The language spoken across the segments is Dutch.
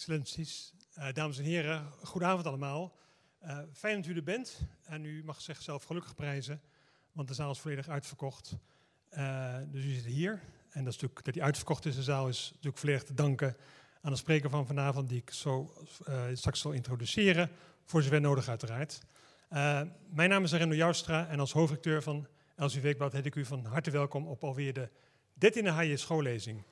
excellenties, uh, dames en heren, goedenavond allemaal. Uh, fijn dat u er bent en u mag zichzelf gelukkig prijzen, want de zaal is volledig uitverkocht. Uh, dus u zit hier en dat, is natuurlijk, dat die uitverkocht is, de zaal is natuurlijk volledig te danken aan de spreker van vanavond, die ik zo straks zal introduceren, voor zover nodig uiteraard. mijn naam is Arendo Joustra en als hoofdrecteur van LCV Weekblad heet ik u van harte welkom op alweer de 13e HJ schoollezing.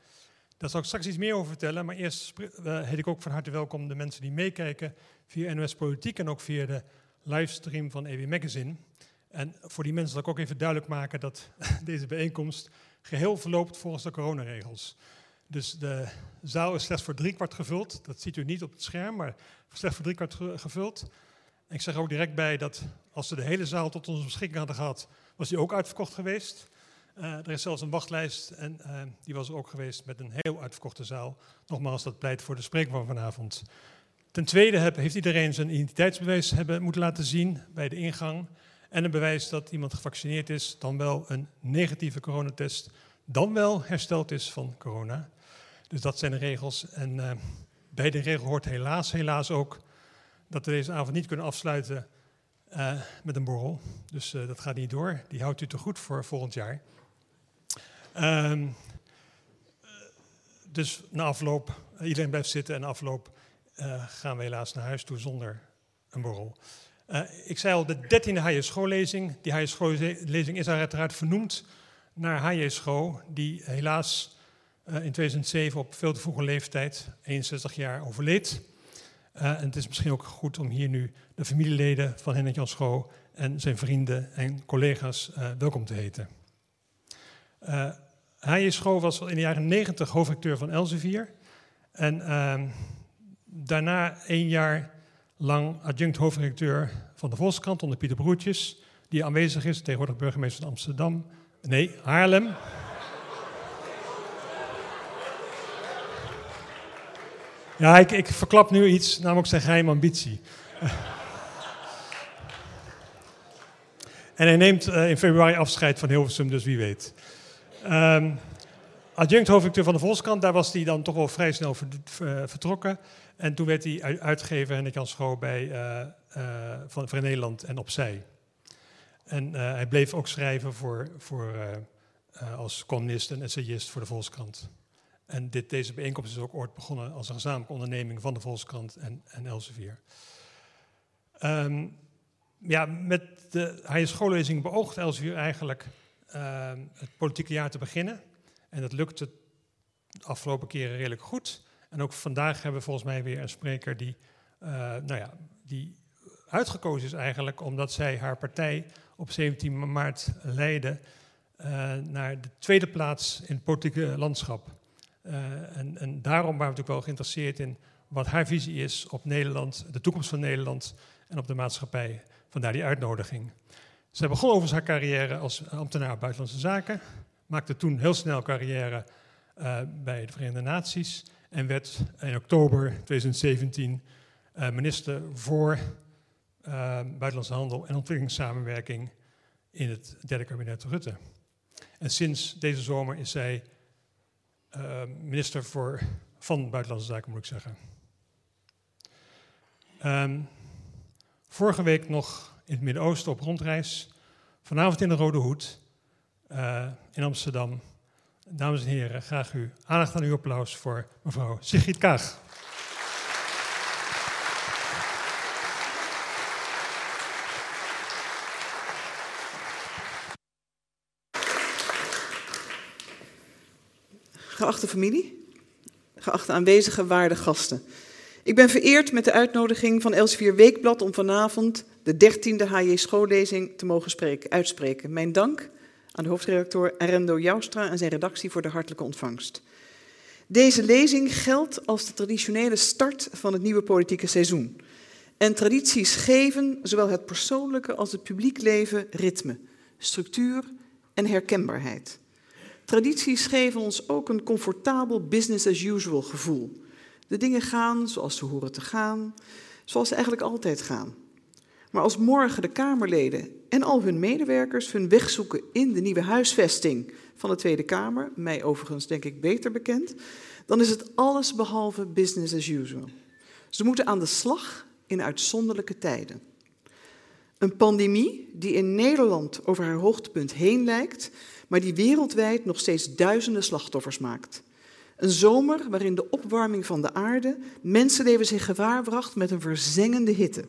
Daar zal ik straks iets meer over vertellen, maar eerst uh, heet ik ook van harte welkom de mensen die meekijken via NOS Politiek en ook via de livestream van EW Magazine. En voor die mensen zal ik ook even duidelijk maken dat deze bijeenkomst geheel verloopt volgens de coronaregels. Dus de zaal is slechts voor driekwart gevuld. Dat ziet u niet op het scherm, maar slechts voor driekwart gevuld. ik zeg ook direct bij dat als ze de hele zaal tot onze beschikking hadden gehad, was die ook uitverkocht geweest. Uh, er is zelfs een wachtlijst en uh, die was er ook geweest met een heel uitverkochte zaal. Nogmaals, dat pleit voor de spreker van vanavond. Ten tweede heeft iedereen zijn identiteitsbewijs hebben moeten laten zien bij de ingang. En een bewijs dat iemand gevaccineerd is, dan wel een negatieve coronatest, dan wel hersteld is van corona. Dus dat zijn de regels. En uh, bij de regel hoort helaas, helaas ook dat we deze avond niet kunnen afsluiten met een borrel. Dus dat gaat niet door. Die houdt u te goed voor volgend jaar. Um, dus na afloop, iedereen blijft zitten en afloop uh, gaan we helaas naar huis toe zonder een borrel. Uh, ik zei al, de dertiende HJ schoollezing. Die HJ schoollezing is uiteraard vernoemd naar HJ Schoo, die helaas uh, in 2007 op veel te vroege leeftijd, 61 jaar, overleed. en het is misschien ook goed om hier nu de familieleden van Henrik Jan Schoo en zijn vrienden en collega's welkom te heten. Hij Schoof was in de jaren 90 hoofdrecteur van Elsevier. En uh, daarna één jaar lang adjunct hoofdredacteur van de Volkskrant onder Pieter Broertjes, die aanwezig is, tegenwoordig burgemeester van Amsterdam. Nee, Haarlem. Ja, ik, ik verklap nu iets, namelijk zijn geheime ambitie. en hij neemt uh, in februari afscheid van Hilversum, dus wie weet. Um, adjunct hoofdredacteur van de Volkskrant, daar was hij dan toch wel vrij snel vertrokken. En toen werd hij uitgever en ik kan Schoo bij uh, van Vrij Nederland en Opzij. En hij bleef ook schrijven voor, voor, als columnist en essayist voor de Volkskrant. En dit, deze bijeenkomst is ook ooit begonnen als een gezamenlijke onderneming van de Volkskrant en, en Elsevier. Um, ja, met de Hij schoollezing beoogt Elsevier eigenlijk uh, het politieke jaar te beginnen. En dat lukte de afgelopen keren redelijk goed. En ook vandaag hebben we volgens mij weer een spreker die, uh, nou ja, die uitgekozen is eigenlijk omdat zij haar partij op 17 maart leidde uh, naar de tweede plaats in het politieke landschap. Uh, en, en, daarom waren we natuurlijk wel geïnteresseerd in wat haar visie is op Nederland, de toekomst van Nederland en op de maatschappij. Vandaar die uitnodiging. Zij begon over haar carrière als ambtenaar buitenlandse zaken, maakte toen heel snel carrière uh, bij de Verenigde Naties en werd in oktober 2017 uh, minister voor uh, buitenlandse handel en ontwikkelingssamenwerking in het derde kabinet Rutte. En sinds deze zomer is zij minister voor, van buitenlandse zaken, moet ik zeggen. Um, vorige week nog in het Midden-Oosten op rondreis. Vanavond in de Rode Hoed uh, in Amsterdam. Dames en heren, graag u aandacht aan uw applaus voor mevrouw Sigrid Kaag. Geachte familie, geachte aanwezige waarde gasten. Ik ben vereerd met de uitnodiging van Elsevier Weekblad om vanavond de dertiende HJ schoollezing te mogen spreken, uitspreken. Mijn dank aan de hoofdredacteur Arendo Joustra en zijn redactie voor de hartelijke ontvangst. Deze lezing geldt als de traditionele start van het nieuwe politieke seizoen. En tradities geven zowel het persoonlijke als het publiek leven ritme, structuur en herkenbaarheid. Tradities geven ons ook een comfortabel business as usual gevoel. De dingen gaan zoals ze horen te gaan, zoals ze eigenlijk altijd gaan. Maar als morgen de Kamerleden en al hun medewerkers hun weg zoeken in de nieuwe huisvesting van de Tweede Kamer, mij overigens denk ik beter bekend, dan is het alles behalve business as usual. Ze moeten aan de slag in uitzonderlijke tijden. Een pandemie die in Nederland over haar hoogtepunt heen lijkt, maar die wereldwijd nog steeds duizenden slachtoffers maakt. Een zomer waarin de opwarming van de aarde mensenlevens in gevaar bracht met een verzengende hitte.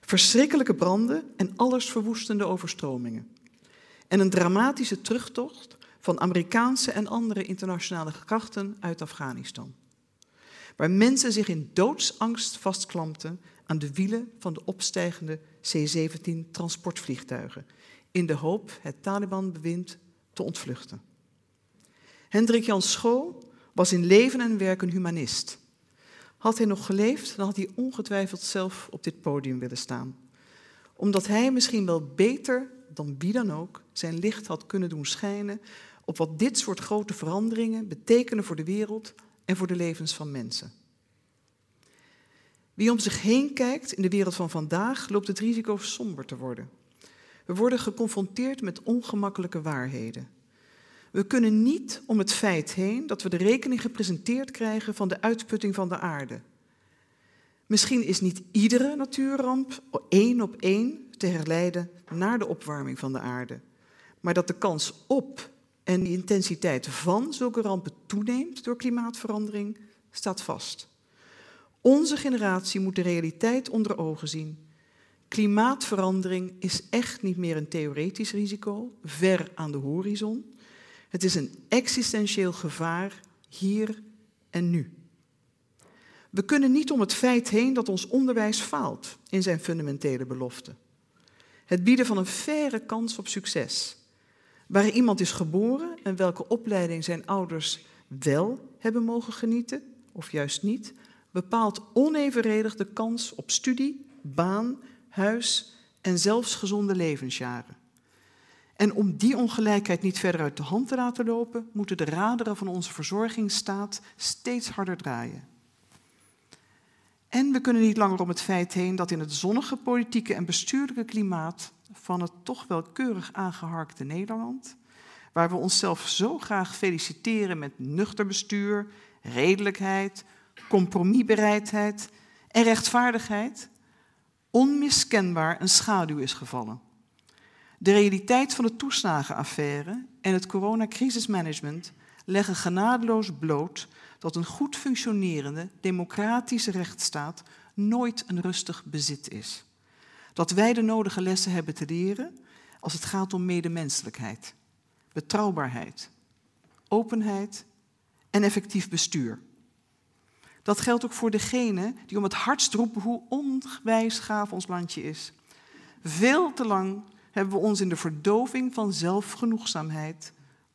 Verschrikkelijke branden en allesverwoestende overstromingen. En een dramatische terugtocht van Amerikaanse en andere internationale krachten uit Afghanistan. Waar mensen zich in doodsangst vastklampten aan de wielen van de opstijgende C-17 transportvliegtuigen, in de hoop het Taliban-bewind te ontvluchten. Hendrik Jan Schoo was in leven en werk een humanist. Had hij nog geleefd, dan had hij ongetwijfeld zelf op dit podium willen staan. Omdat hij misschien wel beter dan wie dan ook zijn licht had kunnen doen schijnen op wat dit soort grote veranderingen betekenen voor de wereld en voor de levens van mensen. Wie om zich heen kijkt in de wereld van vandaag, loopt het risico somber te worden. We worden geconfronteerd met ongemakkelijke waarheden. We kunnen niet om het feit heen dat we de rekening gepresenteerd krijgen van de uitputting van de aarde. Misschien is niet iedere natuurramp één op één te herleiden naar de opwarming van de aarde, maar dat de kans op en de intensiteit van zulke rampen toeneemt door klimaatverandering staat vast. Onze generatie moet de realiteit onder ogen zien. Klimaatverandering is echt niet meer een theoretisch risico, ver aan de horizon. Het is een existentieel gevaar hier en nu. We kunnen niet om het feit heen dat ons onderwijs faalt in zijn fundamentele belofte. Het bieden van een faire kans op succes. Waar iemand is geboren en welke opleiding zijn ouders wel hebben mogen genieten, of juist niet, bepaalt onevenredig de kans op studie, baan, huis en zelfs gezonde levensjaren. En om die ongelijkheid niet verder uit de hand te laten lopen, moeten de raderen van onze verzorgingsstaat steeds harder draaien. En we kunnen niet langer om het feit heen dat in het zonnige politieke en bestuurlijke klimaat van het toch wel keurig aangeharkte Nederland, waar we onszelf zo graag feliciteren met nuchter bestuur, redelijkheid, compromisbereidheid en rechtvaardigheid, onmiskenbaar een schaduw is gevallen. De realiteit van de toeslagenaffaire en het coronacrisismanagement leggen genadeloos bloot dat een goed functionerende democratische rechtsstaat nooit een rustig bezit is. Dat wij de nodige lessen hebben te leren als het gaat om medemenselijkheid, betrouwbaarheid, openheid en effectief bestuur. Dat geldt ook voor degenen die om het hardst roepen hoe onwijs gaaf ons landje is. Veel te lang hebben we ons in de verdoving van zelfgenoegzaamheid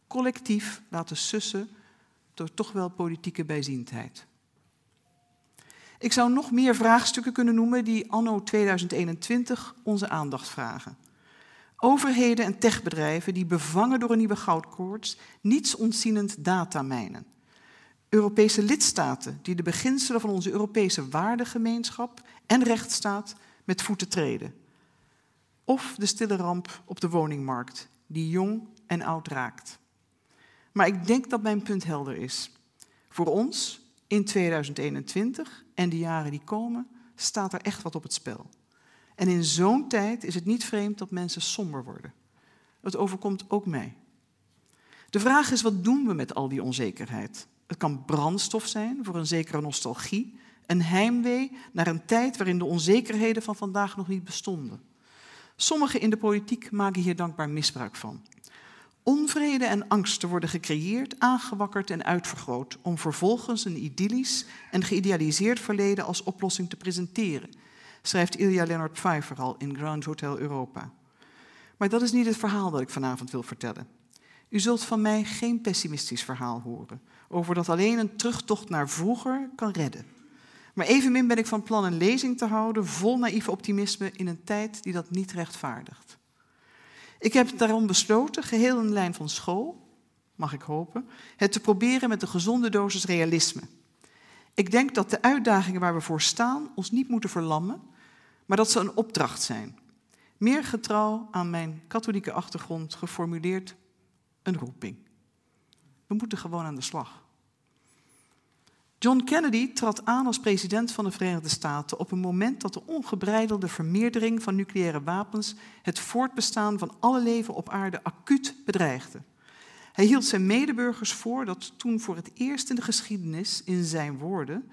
collectief laten sussen door toch wel politieke bijziendheid. Ik zou nog meer vraagstukken kunnen noemen die anno 2021 onze aandacht vragen. Overheden en techbedrijven die bevangen door een nieuwe goudkoorts niets ontzienend datamijnen. Europese lidstaten die de beginselen van onze Europese waardegemeenschap en rechtsstaat met voeten treden. Of de stille ramp op de woningmarkt, die jong en oud raakt. Maar ik denk dat mijn punt helder is. Voor ons in 2021 en de jaren die komen, staat er echt wat op het spel. En in zo'n tijd is het niet vreemd dat mensen somber worden. Het overkomt ook mij. De vraag is, wat doen we met al die onzekerheid? Het kan brandstof zijn voor een zekere nostalgie, een heimwee naar een tijd waarin de onzekerheden van vandaag nog niet bestonden. Sommigen in de politiek maken hier dankbaar misbruik van. Onvrede en angsten worden gecreëerd, aangewakkerd en uitvergroot om vervolgens een idyllisch en geïdealiseerd verleden als oplossing te presenteren, schrijft Ilja Leonard Pfeiffer al in Grand Hotel Europa. Maar dat is niet het verhaal dat ik vanavond wil vertellen. U zult van mij geen pessimistisch verhaal horen over dat alleen een terugtocht naar vroeger kan redden. Maar evenmin ben ik van plan een lezing te houden vol naïef optimisme in een tijd die dat niet rechtvaardigt. Ik heb daarom besloten, geheel in lijn van school, mag ik hopen, het te proberen met een gezonde dosis realisme. Ik denk dat de uitdagingen waar we voor staan ons niet moeten verlammen, maar dat ze een opdracht zijn. Meer getrouw aan mijn katholieke achtergrond geformuleerd een roeping. We moeten gewoon aan de slag. John Kennedy trad aan als president van de Verenigde Staten op een moment dat de ongebreidelde vermeerdering van nucleaire wapens het voortbestaan van alle leven op aarde acuut bedreigde. Hij hield zijn medeburgers voor dat toen voor het eerst in de geschiedenis, in zijn woorden,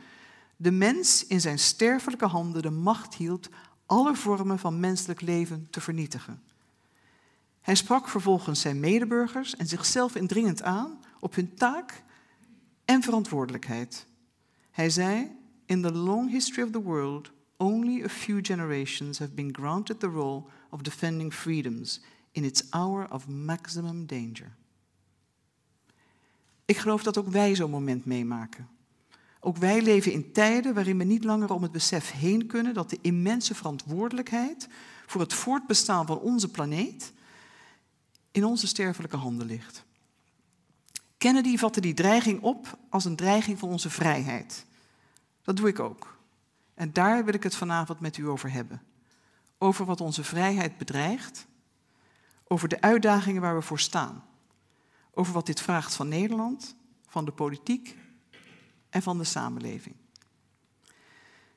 de mens in zijn sterfelijke handen de macht hield alle vormen van menselijk leven te vernietigen. Hij sprak vervolgens zijn medeburgers en zichzelf indringend aan op hun taak en verantwoordelijkheid. Hij zei: In the long history of the world, only a few generations have been granted the role of defending freedoms in its hour of maximum danger. Ik geloof dat ook wij zo'n moment meemaken. Ook wij leven in tijden waarin we niet langer om het besef heen kunnen dat de immense verantwoordelijkheid voor het voortbestaan van onze planeet in onze sterfelijke handen ligt. Kennedy vatte die dreiging op als een dreiging van onze vrijheid. Dat doe ik ook. En daar wil ik het vanavond met u over hebben. Over wat onze vrijheid bedreigt, over de uitdagingen waar we voor staan, over wat dit vraagt van Nederland, van de politiek en van de samenleving.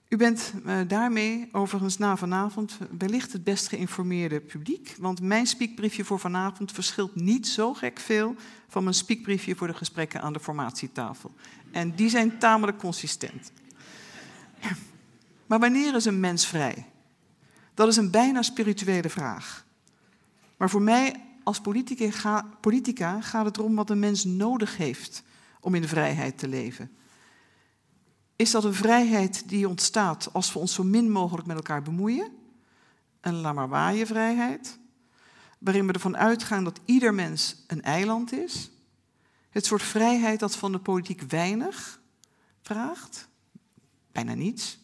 U bent uh, daarmee overigens na vanavond wellicht het best geïnformeerde publiek, want mijn spiekbriefje voor vanavond verschilt niet zo gek veel van mijn spiekbriefje voor de gesprekken aan de formatietafel. En die zijn tamelijk consistent. Maar wanneer is een mens vrij? Dat is een bijna spirituele vraag. Maar voor mij als politica, gaat het erom wat een mens nodig heeft om in vrijheid te leven. Is dat een vrijheid die ontstaat als we ons zo min mogelijk met elkaar bemoeien? Een laat maar waaien vrijheid, waarin we ervan uitgaan dat ieder mens een eiland is? Het soort vrijheid dat van de politiek weinig vraagt, bijna niets,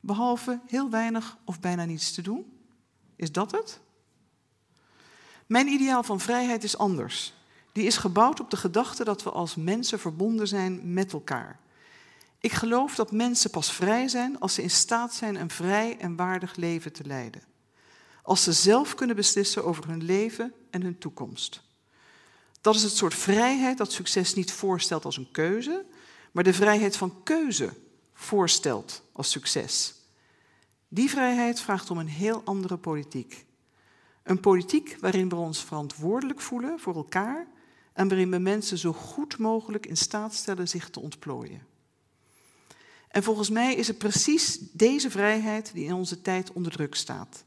behalve heel weinig of bijna niets te doen? Is dat het? Mijn ideaal van vrijheid is anders. Die is gebouwd op de gedachte dat we als mensen verbonden zijn met elkaar. Ik geloof dat mensen pas vrij zijn als ze in staat zijn een vrij en waardig leven te leiden. Als ze zelf kunnen beslissen over hun leven en hun toekomst. Dat is het soort vrijheid dat succes niet voorstelt als een keuze, maar de vrijheid van keuze voorstelt als succes. Die vrijheid vraagt om een heel andere politiek. Een politiek waarin we ons verantwoordelijk voelen voor elkaar en waarin we mensen zo goed mogelijk in staat stellen zich te ontplooien. En volgens mij is het precies deze vrijheid die in onze tijd onder druk staat.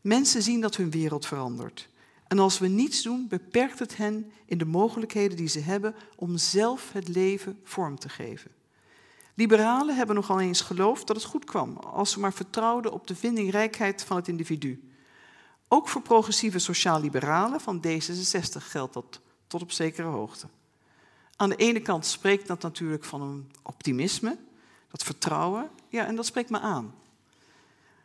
Mensen zien dat hun wereld verandert. En als we niets doen, beperkt het hen in de mogelijkheden die ze hebben om zelf het leven vorm te geven. Liberalen hebben nogal eens geloofd dat het goed kwam als ze maar vertrouwden op de vindingrijkheid van het individu. Ook voor progressieve sociaal-liberalen van D66 geldt dat tot op zekere hoogte. Aan de ene kant spreekt dat natuurlijk van een optimisme, dat vertrouwen, ja, en dat spreekt me aan.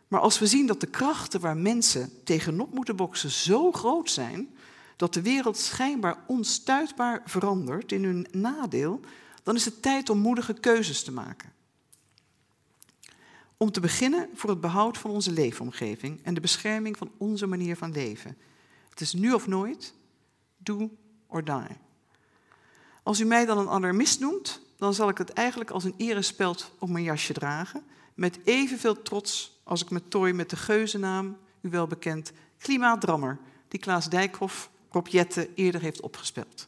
Maar als we zien dat de krachten waar mensen tegenop moeten boksen zo groot zijn, dat de wereld schijnbaar onstuitbaar verandert in hun nadeel, dan is het tijd om moedige keuzes te maken. Om te beginnen voor het behoud van onze leefomgeving en de bescherming van onze manier van leven. Het is nu of nooit, do or die. Als u mij dan een alarmist noemt, dan zal ik het eigenlijk als een erespeld op mijn jasje dragen, met evenveel trots als ik me tooi met de geuzennaam, u wel bekend, klimaatdrammer, die Klaas Dijkhoff Rob Jette eerder heeft opgespeld.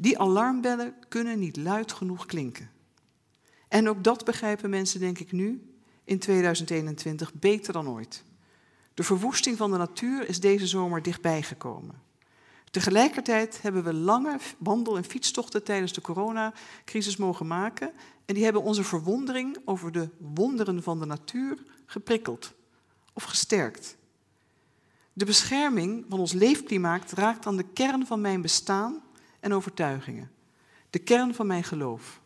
Die alarmbellen kunnen niet luid genoeg klinken. En ook dat begrijpen mensen, denk ik nu, in 2021, beter dan ooit. De verwoesting van de natuur is deze zomer dichtbij gekomen. Tegelijkertijd hebben we lange wandel- en fietstochten tijdens de coronacrisis mogen maken. En die hebben onze verwondering over de wonderen van de natuur geprikkeld of gesterkt. De bescherming van ons leefklimaat raakt aan de kern van mijn bestaan en overtuigingen. De kern van mijn geloof.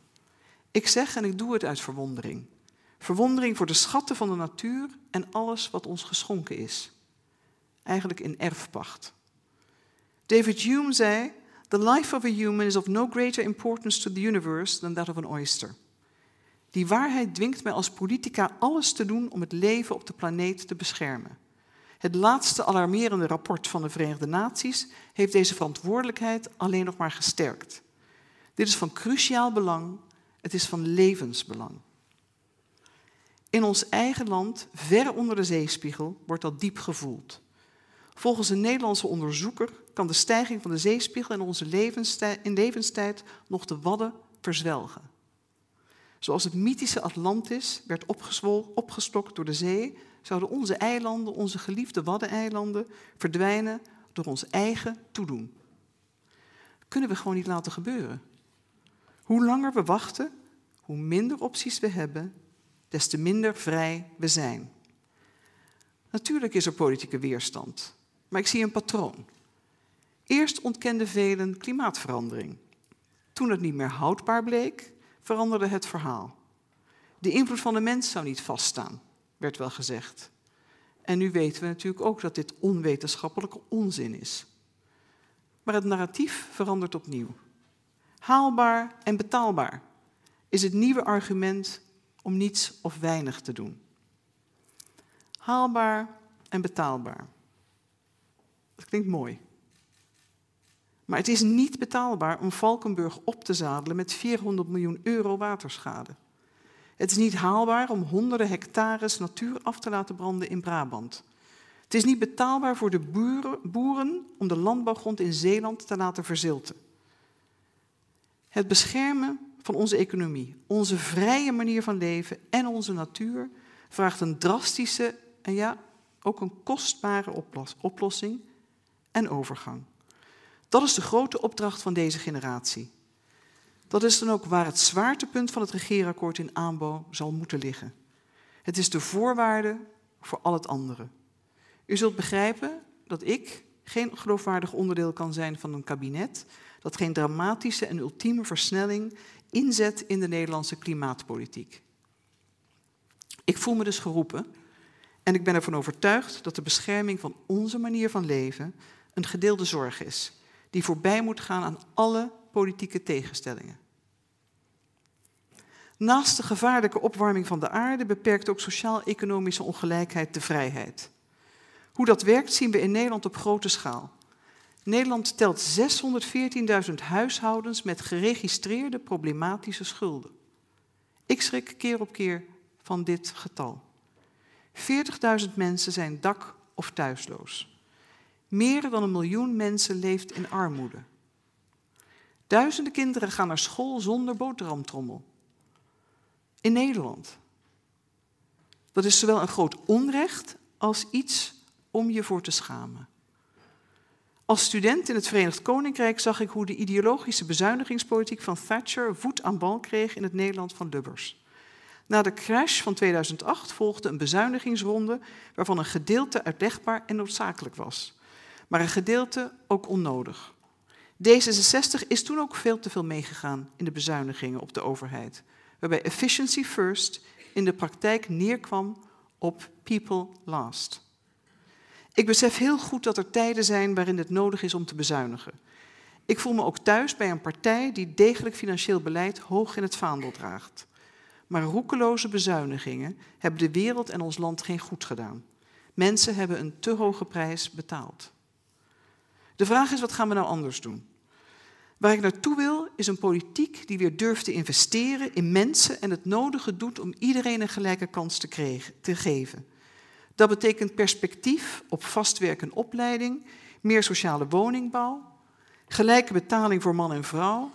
Ik zeg en ik doe het uit verwondering. Verwondering voor de schatten van de natuur en alles wat ons geschonken is. Eigenlijk in erfpacht. David Hume zei: The life of a human is of no greater importance to the universe than that of an oyster. Die waarheid dwingt mij als politica alles te doen om het leven op de planeet te beschermen. Het laatste alarmerende rapport van de Verenigde Naties heeft deze verantwoordelijkheid alleen nog maar gesterkt. Dit is van cruciaal belang Het is van levensbelang. In ons eigen land, ver onder de zeespiegel, wordt dat diep gevoeld. Volgens een Nederlandse onderzoeker kan de stijging van de zeespiegel in onze levenstijd, in nog de wadden verzwelgen. Zoals het mythische Atlantis werd opgestokt door de zee, zouden onze eilanden, onze geliefde Waddeneilanden, verdwijnen door ons eigen toedoen. Kunnen we gewoon niet laten gebeuren. Hoe langer we wachten, hoe minder opties we hebben, des te minder vrij we zijn. Natuurlijk is er politieke weerstand, maar ik zie een patroon. Eerst ontkenden velen klimaatverandering. Toen het niet meer houdbaar bleek, veranderde het verhaal. De invloed van de mens zou niet vaststaan, werd wel gezegd. En nu weten we natuurlijk ook dat dit onwetenschappelijke onzin is. Maar het narratief verandert opnieuw. Haalbaar en betaalbaar is het nieuwe argument om niets of weinig te doen. Haalbaar en betaalbaar. Dat klinkt mooi. Maar het is niet betaalbaar om Valkenburg op te zadelen met 400 miljoen euro waterschade. Het is niet haalbaar om honderden hectares natuur af te laten branden in Brabant. Het is niet betaalbaar voor de boeren, boeren om de landbouwgrond in Zeeland te laten verzilten. Het beschermen van onze economie, onze vrije manier van leven en onze natuur vraagt een drastische en ja, ook een kostbare oplossing en overgang. Dat is de grote opdracht van deze generatie. Dat is dan ook waar het zwaartepunt van het regeerakkoord in aanbouw zal moeten liggen. Het is de voorwaarde voor al het andere. U zult begrijpen dat ik geen geloofwaardig onderdeel kan zijn van een kabinet dat geen dramatische en ultieme versnelling inzet in de Nederlandse klimaatpolitiek. Ik voel me dus geroepen en ik ben ervan overtuigd dat de bescherming van onze manier van leven een gedeelde zorg is, die voorbij moet gaan aan alle politieke tegenstellingen. Naast de gevaarlijke opwarming van de aarde beperkt ook sociaal-economische ongelijkheid de vrijheid. Hoe dat werkt zien we in Nederland op grote schaal. Nederland telt 614.000 huishoudens met geregistreerde problematische schulden. Ik schrik keer op keer van dit getal. 40.000 mensen zijn dak- of thuisloos. Meer dan een miljoen mensen leeft in armoede. Duizenden kinderen gaan naar school zonder boterhamtrommel. In Nederland. Dat is zowel een groot onrecht als iets om je voor te schamen. Als student in het Verenigd Koninkrijk zag ik hoe de ideologische bezuinigingspolitiek van Thatcher voet aan bal kreeg in het Nederland van Lubbers. Na de crash van 2008 volgde een bezuinigingsronde waarvan een gedeelte uitlegbaar en noodzakelijk was, maar een gedeelte ook onnodig. D66 is toen ook veel te veel meegegaan in de bezuinigingen op de overheid, waarbij efficiency first in de praktijk neerkwam op people last. Ik besef heel goed dat er tijden zijn waarin het nodig is om te bezuinigen. Ik voel me ook thuis bij een partij die degelijk financieel beleid hoog in het vaandel draagt. Maar roekeloze bezuinigingen hebben de wereld en ons land geen goed gedaan. Mensen hebben een te hoge prijs betaald. De vraag is, wat gaan we nou anders doen? Waar ik naartoe wil, is een politiek die weer durft te investeren in mensen en het nodige doet om iedereen een gelijke kans te, te geven. Dat betekent perspectief op vastwerk en opleiding, meer sociale woningbouw, gelijke betaling voor man en vrouw,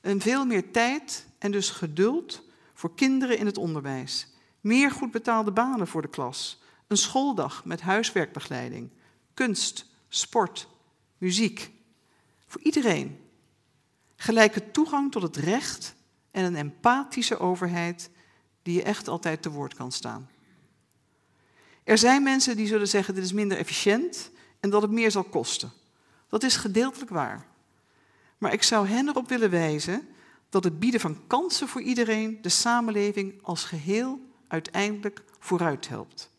en veel meer tijd en dus geduld voor kinderen in het onderwijs, meer goed betaalde banen voor de klas, een schooldag met huiswerkbegeleiding, kunst, sport, muziek. Voor iedereen. Gelijke toegang tot het recht en een empathische overheid die je echt altijd te woord kan staan. Er zijn mensen die zullen zeggen dit is minder efficiënt en dat het meer zal kosten. Dat is gedeeltelijk waar. Maar ik zou hen erop willen wijzen dat het bieden van kansen voor iedereen de samenleving als geheel uiteindelijk vooruit helpt.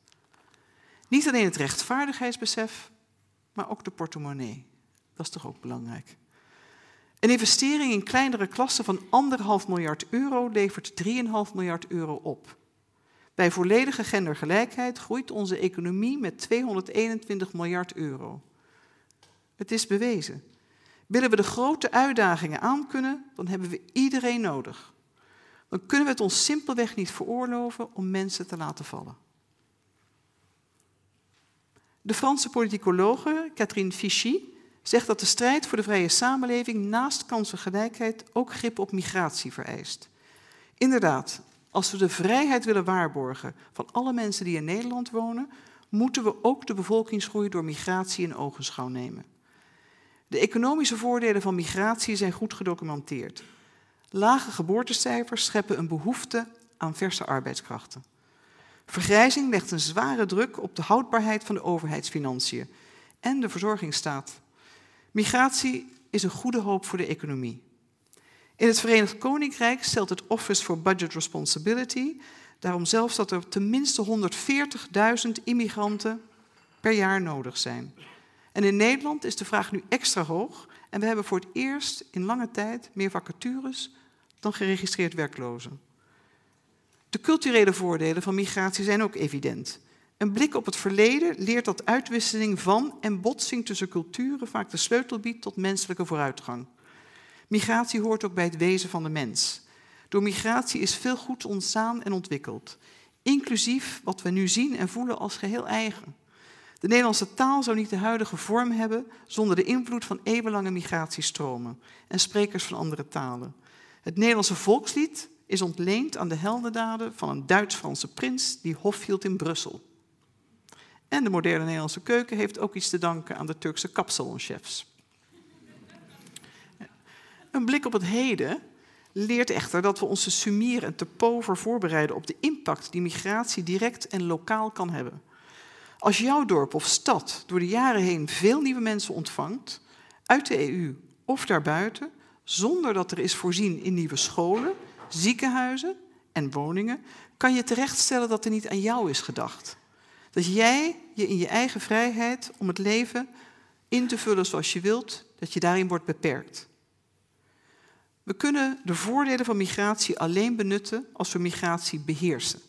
Niet alleen het rechtvaardigheidsbesef, maar ook de portemonnee. Dat is toch ook belangrijk. Een investering in kleinere klassen van anderhalf miljard euro levert 3,5 miljard euro op. Bij volledige gendergelijkheid groeit onze economie met 221 miljard euro. Het is bewezen. Willen we de grote uitdagingen aankunnen, dan hebben we iedereen nodig. dan kunnen we het ons simpelweg niet veroorloven om mensen te laten vallen. De Franse politicologe Catherine Fichy zegt dat de strijd voor de vrije samenleving naast kansengelijkheid ook grip op migratie vereist. Inderdaad, als we de vrijheid willen waarborgen van alle mensen die in Nederland wonen, moeten we ook de bevolkingsgroei door migratie in ogenschouw nemen. De economische voordelen van migratie zijn goed gedocumenteerd. Lage geboortecijfers scheppen een behoefte aan verse arbeidskrachten. Vergrijzing legt een zware druk op de houdbaarheid van de overheidsfinanciën en de verzorgingsstaat. Migratie is een goede hoop voor de economie. In het Verenigd Koninkrijk stelt het Office for Budget Responsibility daarom zelfs dat er tenminste 140.000 immigranten per jaar nodig zijn. En in Nederland is de vraag nu extra hoog en we hebben voor het eerst in lange tijd meer vacatures dan geregistreerd werklozen. De culturele voordelen van migratie zijn ook evident. Een blik op het verleden leert dat uitwisseling van en botsing tussen culturen vaak de sleutel biedt tot menselijke vooruitgang. Migratie hoort ook bij het wezen van de mens. Door migratie is veel goed ontstaan en ontwikkeld, inclusief wat we nu zien en voelen als geheel eigen. De Nederlandse taal zou niet de huidige vorm hebben zonder de invloed van eeuwenlange migratiestromen en sprekers van andere talen. Het Nederlandse volkslied is ontleend aan de heldendaden van een Duits-Franse prins die hof hield in Brussel. En de moderne Nederlandse keuken heeft ook iets te danken aan de Turkse kapsalonchefs. Een blik op het heden leert echter dat we ons te sumier en te pover voorbereiden op de impact die migratie direct en lokaal kan hebben. Als jouw dorp of stad door de jaren heen veel nieuwe mensen ontvangt, uit de EU of daarbuiten, zonder dat er is voorzien in nieuwe scholen, ziekenhuizen en woningen, kan je terechtstellen dat er niet aan jou is gedacht. Dat jij je in je eigen vrijheid om het leven in te vullen zoals je wilt, dat je daarin wordt beperkt. We kunnen de voordelen van migratie alleen benutten als we migratie beheersen.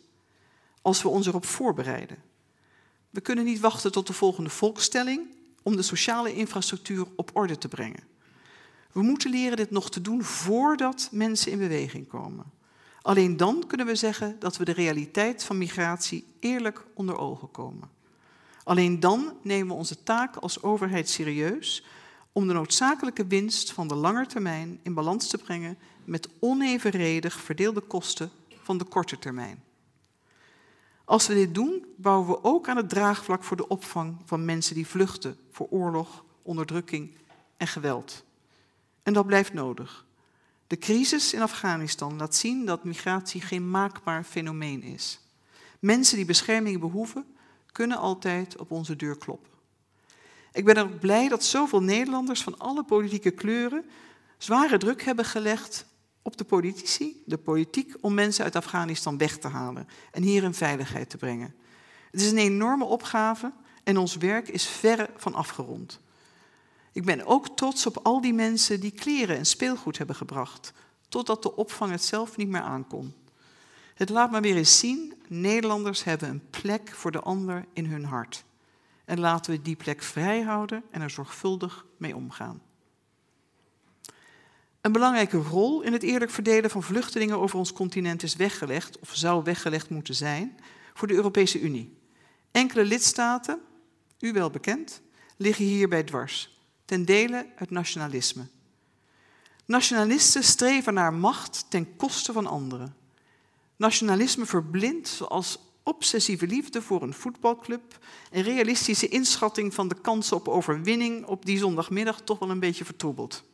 Als we ons erop voorbereiden. We kunnen niet wachten tot de volgende volkstelling om de sociale infrastructuur op orde te brengen. We moeten leren dit nog te doen voordat mensen in beweging komen. Alleen dan kunnen we zeggen dat we de realiteit van migratie eerlijk onder ogen komen. Alleen dan nemen we onze taak als overheid serieus om de noodzakelijke winst van de lange termijn in balans te brengen met onevenredig verdeelde kosten van de korte termijn. Als we dit doen, bouwen we ook aan het draagvlak voor de opvang van mensen die vluchten voor oorlog, onderdrukking en geweld. En dat blijft nodig. De crisis in Afghanistan laat zien dat migratie geen maakbaar fenomeen is. Mensen die bescherming behoeven, kunnen altijd op onze deur kloppen. Ik ben ook blij dat zoveel Nederlanders van alle politieke kleuren zware druk hebben gelegd op de politici, de politiek, om mensen uit Afghanistan weg te halen en hier in veiligheid te brengen. Het is een enorme opgave en ons werk is verre van afgerond. Ik ben ook trots op al die mensen die kleren en speelgoed hebben gebracht, totdat de opvang het zelf niet meer aankon. Het laat me weer eens zien, Nederlanders hebben een plek voor de ander in hun hart. En laten we die plek vrij houden en er zorgvuldig mee omgaan. Een belangrijke rol in het eerlijk verdelen van vluchtelingen over ons continent is weggelegd, of zou weggelegd moeten zijn, voor de Europese Unie. Enkele lidstaten, u wel bekend, liggen hierbij dwars, ten dele het nationalisme. Nationalisten streven naar macht ten koste van anderen. Nationalisme verblindt, zoals obsessieve liefde voor een voetbalclub en realistische inschatting van de kansen op overwinning op die zondagmiddag toch wel een beetje vertroebeld.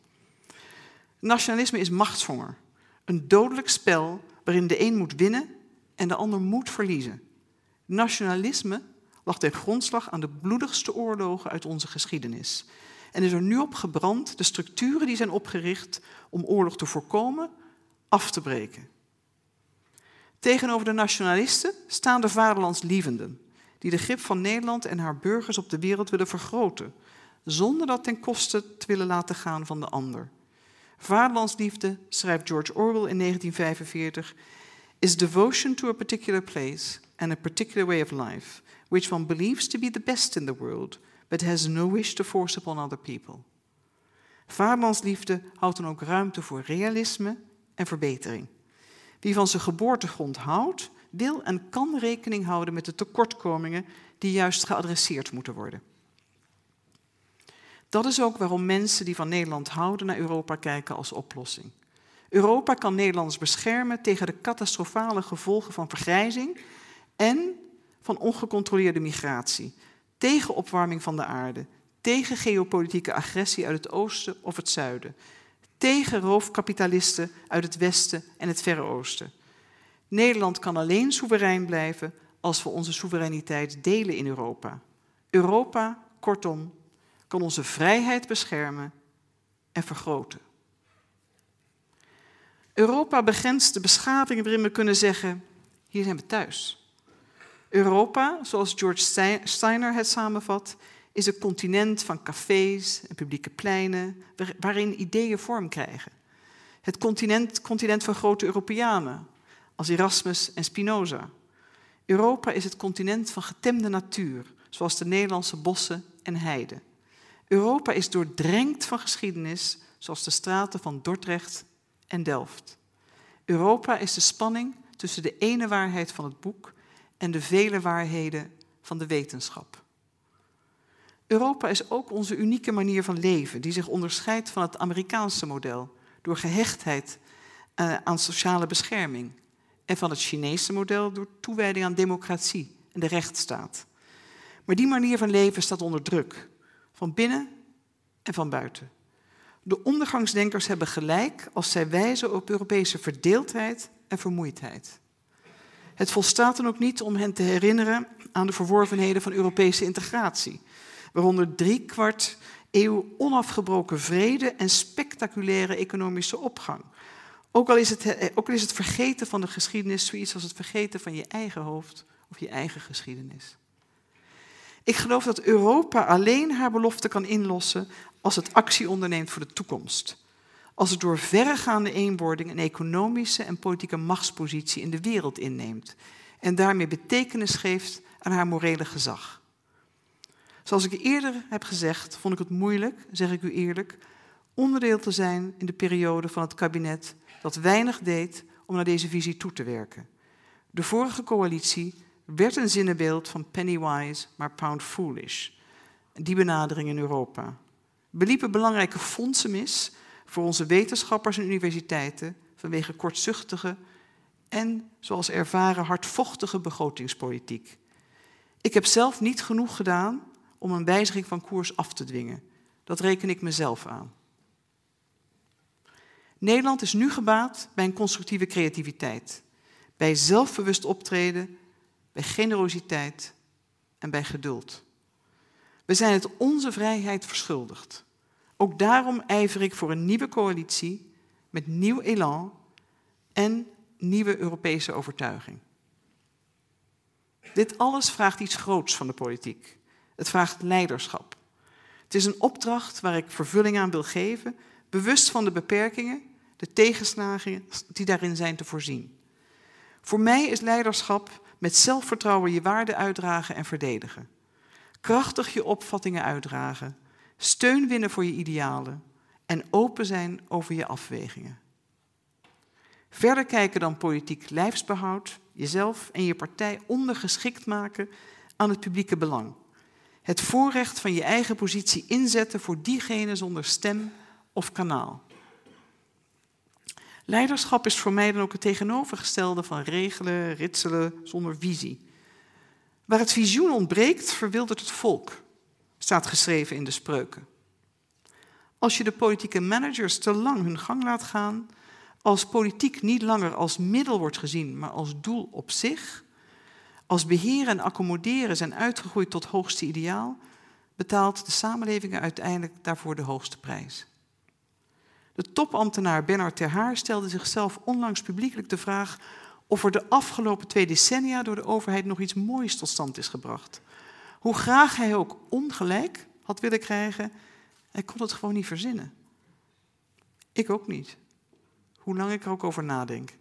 Nationalisme is machtshonger, een dodelijk spel waarin de een moet winnen en de ander moet verliezen. Nationalisme lag ten grondslag aan de bloedigste oorlogen uit onze geschiedenis en is er nu op gebrand de structuren die zijn opgericht om oorlog te voorkomen af te breken. Tegenover de nationalisten staan de vaderlandslievenden, die de grip van Nederland en haar burgers op de wereld willen vergroten, zonder dat ten koste te willen laten gaan van de ander. Vaderlandsliefde, schrijft George Orwell in 1945, is devotion to a particular place and a particular way of life, which one believes to be the best in the world, but has no wish to force upon other people. Vaderlandsliefde houdt dan ook ruimte voor realisme en verbetering. Wie van zijn geboortegrond houdt, wil en kan rekening houden met de tekortkomingen die juist geadresseerd moeten worden. Dat is ook waarom mensen die van Nederland houden naar Europa kijken als oplossing. Europa kan Nederlanders beschermen tegen de catastrofale gevolgen van vergrijzing en van ongecontroleerde migratie, tegen opwarming van de aarde, tegen geopolitieke agressie uit het oosten of het zuiden, tegen roofkapitalisten uit het westen en het verre oosten. Nederland kan alleen soeverein blijven als we onze soevereiniteit delen in Europa. Europa, kortom, kan onze vrijheid beschermen en vergroten. Europa begrenst de beschaving waarin we kunnen zeggen, hier zijn we thuis. Europa, zoals George Steiner het samenvat, is een continent van cafés en publieke pleinen waarin ideeën vorm krijgen. Het continent, continent van grote Europeanen, als Erasmus en Spinoza. Europa is het continent van getemde natuur, zoals de Nederlandse bossen en heiden. Europa is doordrenkt van geschiedenis, zoals de straten van Dordrecht en Delft. Europa is de spanning tussen de ene waarheid van het boek en de vele waarheden van de wetenschap. Europa is ook onze unieke manier van leven, die zich onderscheidt van het Amerikaanse model door gehechtheid eh, aan sociale bescherming en van het Chinese model door toewijding aan democratie en de rechtsstaat. Maar die manier van leven staat onder druk, van binnen en van buiten. De ondergangsdenkers hebben gelijk als zij wijzen op Europese verdeeldheid en vermoeidheid. Het volstaat dan ook niet om hen te herinneren aan de verworvenheden van Europese integratie, waaronder drie kwart eeuw onafgebroken vrede en spectaculaire economische opgang. Ook al, is het, ook al is het vergeten van de geschiedenis zoiets als het vergeten van je eigen hoofd of je eigen geschiedenis. Ik geloof dat Europa alleen haar belofte kan inlossen als het actie onderneemt voor de toekomst. Als het door verregaande eenwording een economische en politieke machtspositie in de wereld inneemt en daarmee betekenis geeft aan haar morele gezag. Zoals ik eerder heb gezegd, vond ik het moeilijk, zeg ik u eerlijk, onderdeel te zijn in de periode van het kabinet dat weinig deed om naar deze visie toe te werken. De vorige coalitie werd een zinnenbeeld van penny wise, maar pound foolish. Die benadering in Europa. We liepen belangrijke fondsen mis voor onze wetenschappers en universiteiten vanwege kortzuchtige en, zoals ervaren, hardvochtige begrotingspolitiek. Ik heb zelf niet genoeg gedaan om een wijziging van koers af te dwingen. Dat reken ik mezelf aan. Nederland is nu gebaat bij een constructieve creativiteit, bij zelfbewust optreden, bij generositeit en bij geduld. We zijn het onze vrijheid verschuldigd. Ook daarom ijver ik voor een nieuwe coalitie met nieuw elan en nieuwe Europese overtuiging. Dit alles vraagt iets groots van de politiek. Het vraagt leiderschap. Het is een opdracht waar ik vervulling aan wil geven, bewust van de beperkingen, de tegenslagen die daarin zijn te voorzien. Voor mij is leiderschap met zelfvertrouwen je waarde uitdragen en verdedigen. Krachtig je opvattingen uitdragen, steun winnen voor je idealen en open zijn over je afwegingen. Verder kijken dan politiek lijfsbehoud, jezelf en je partij ondergeschikt maken aan het publieke belang. Het voorrecht van je eigen positie inzetten voor diegene zonder stem of kanaal. Leiderschap is voor mij dan ook het tegenovergestelde van regelen, ritselen zonder visie. Waar het visioen ontbreekt, verwildert het volk, staat geschreven in de spreuken. Als je de politieke managers te lang hun gang laat gaan, als politiek niet langer als middel wordt gezien, maar als doel op zich, als beheren en accommoderen zijn uitgegroeid tot hoogste ideaal, betaalt de samenleving uiteindelijk daarvoor de hoogste prijs. De topambtenaar Bernard Terhaar stelde zichzelf onlangs publiekelijk de vraag of er de afgelopen twee decennia door de overheid nog iets moois tot stand is gebracht. Hoe graag hij ook ongelijk had willen krijgen, hij kon het gewoon niet verzinnen. Ik ook niet. Hoe lang ik er ook over nadenk.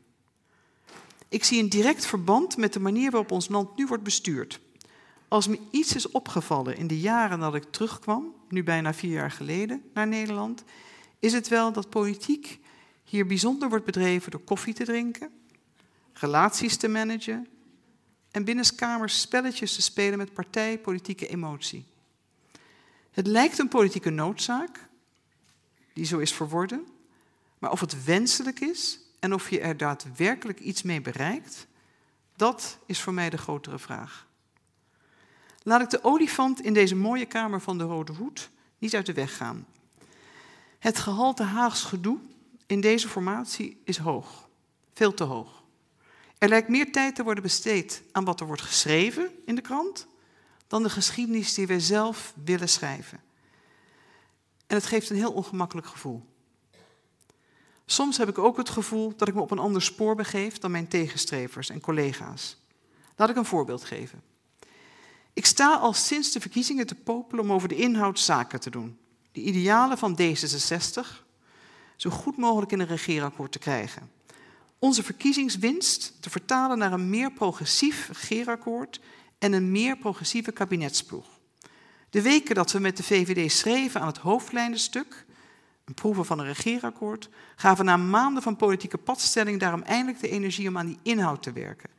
Ik zie een direct verband met de manier waarop ons land nu wordt bestuurd. Als me iets is opgevallen in de jaren dat ik terugkwam, nu bijna vier jaar geleden, naar Nederland, is het wel dat politiek hier bijzonder wordt bedreven door koffie te drinken, relaties te managen en binnenskamers spelletjes te spelen met partijpolitieke emotie. Het lijkt een politieke noodzaak, die zo is verworden, maar of het wenselijk is en of je er daadwerkelijk iets mee bereikt, dat is voor mij de grotere vraag. Laat ik de olifant in deze mooie kamer van de Rode Hoed niet uit de weg gaan. Het gehalte Haags gedoe in deze formatie is hoog, veel te hoog. Er lijkt meer tijd te worden besteed aan wat er wordt geschreven in de krant dan de geschiedenis die wij zelf willen schrijven. En het geeft een heel ongemakkelijk gevoel. Soms heb ik ook het gevoel dat ik me op een ander spoor begeef dan mijn tegenstrevers en collega's. Laat ik een voorbeeld geven. Ik sta al sinds de verkiezingen te popelen om over de inhoud zaken te doen. De idealen van D66 zo goed mogelijk in een regeerakkoord te krijgen. Onze verkiezingswinst te vertalen naar een meer progressief regeerakkoord en een meer progressieve kabinetsploeg. De weken dat we met de VVD schreven aan het hoofdlijnenstuk, een proeven van een regeerakkoord, gaven na maanden van politieke padstelling daarom eindelijk de energie om aan die inhoud te werken.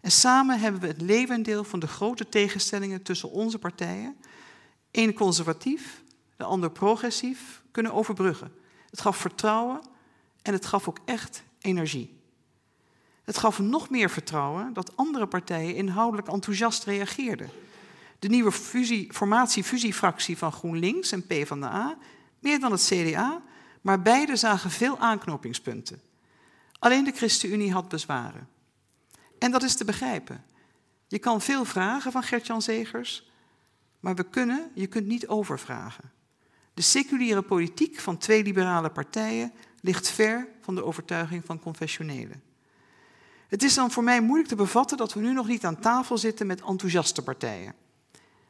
En samen hebben we het levendeel van de grote tegenstellingen tussen onze partijen, één conservatief, de ander progressief, kunnen overbruggen. Het gaf vertrouwen en het gaf ook echt energie. Het gaf nog meer vertrouwen dat andere partijen inhoudelijk enthousiast reageerden. De nieuwe fusie, formatie-fusiefractie van GroenLinks en PvdA, meer dan het CDA, maar beide zagen veel aanknopingspunten. Alleen de ChristenUnie had bezwaren. En dat is te begrijpen. Je kan veel vragen van Gert-Jan Zegers, maar we kunnen, je kunt niet overvragen. De seculiere politiek van twee liberale partijen ligt ver van de overtuiging van confessionelen. Het is dan voor mij moeilijk te bevatten dat we nu nog niet aan tafel zitten met enthousiaste partijen.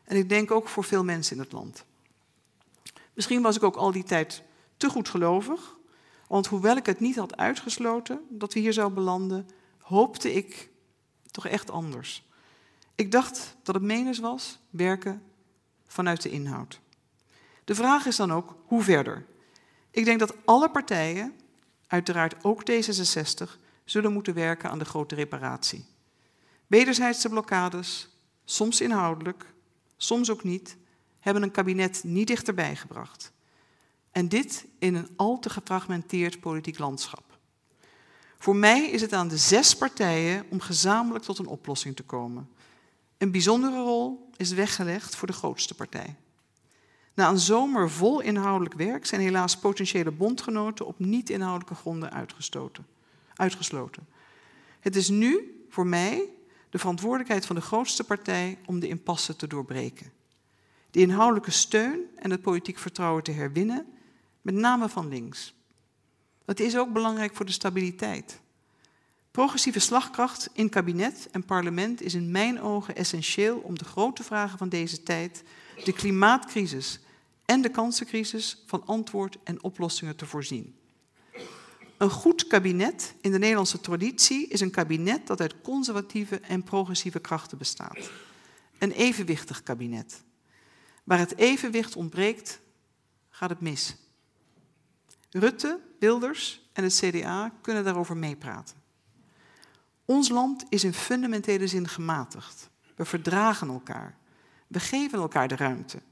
En ik denk ook voor veel mensen in het land. Misschien was ik ook al die tijd te goed gelovig, want hoewel ik het niet had uitgesloten dat we hier zouden belanden, hoopte ik toch echt anders. Ik dacht dat het menens was werken vanuit de inhoud. De vraag is dan ook, hoe verder? Ik denk dat alle partijen, uiteraard ook D66, zullen moeten werken aan de grote reparatie. Wederzijdse blokkades, soms inhoudelijk, soms ook niet, hebben een kabinet niet dichterbij gebracht. En dit in een al te gefragmenteerd politiek landschap. Voor mij is het aan de zes partijen om gezamenlijk tot een oplossing te komen. Een bijzondere rol is weggelegd voor de grootste partij. Na een zomer vol inhoudelijk werk zijn helaas potentiële bondgenoten op niet-inhoudelijke gronden uitgesloten. Het is nu voor mij de verantwoordelijkheid van de grootste partij om de impasse te doorbreken. De inhoudelijke steun en het politiek vertrouwen te herwinnen, met name van links. Dat is ook belangrijk voor de stabiliteit. Progressieve slagkracht in kabinet en parlement is in mijn ogen essentieel om de grote vragen van deze tijd, de klimaatcrisis en de kansencrisis, van antwoord en oplossingen te voorzien. Een goed kabinet in de Nederlandse traditie is een kabinet dat uit conservatieve en progressieve krachten bestaat. Een evenwichtig kabinet. Waar het evenwicht ontbreekt, gaat het mis. Rutte, Wilders en het CDA kunnen daarover meepraten. Ons land is in fundamentele zin gematigd. We verdragen elkaar. We geven elkaar de ruimte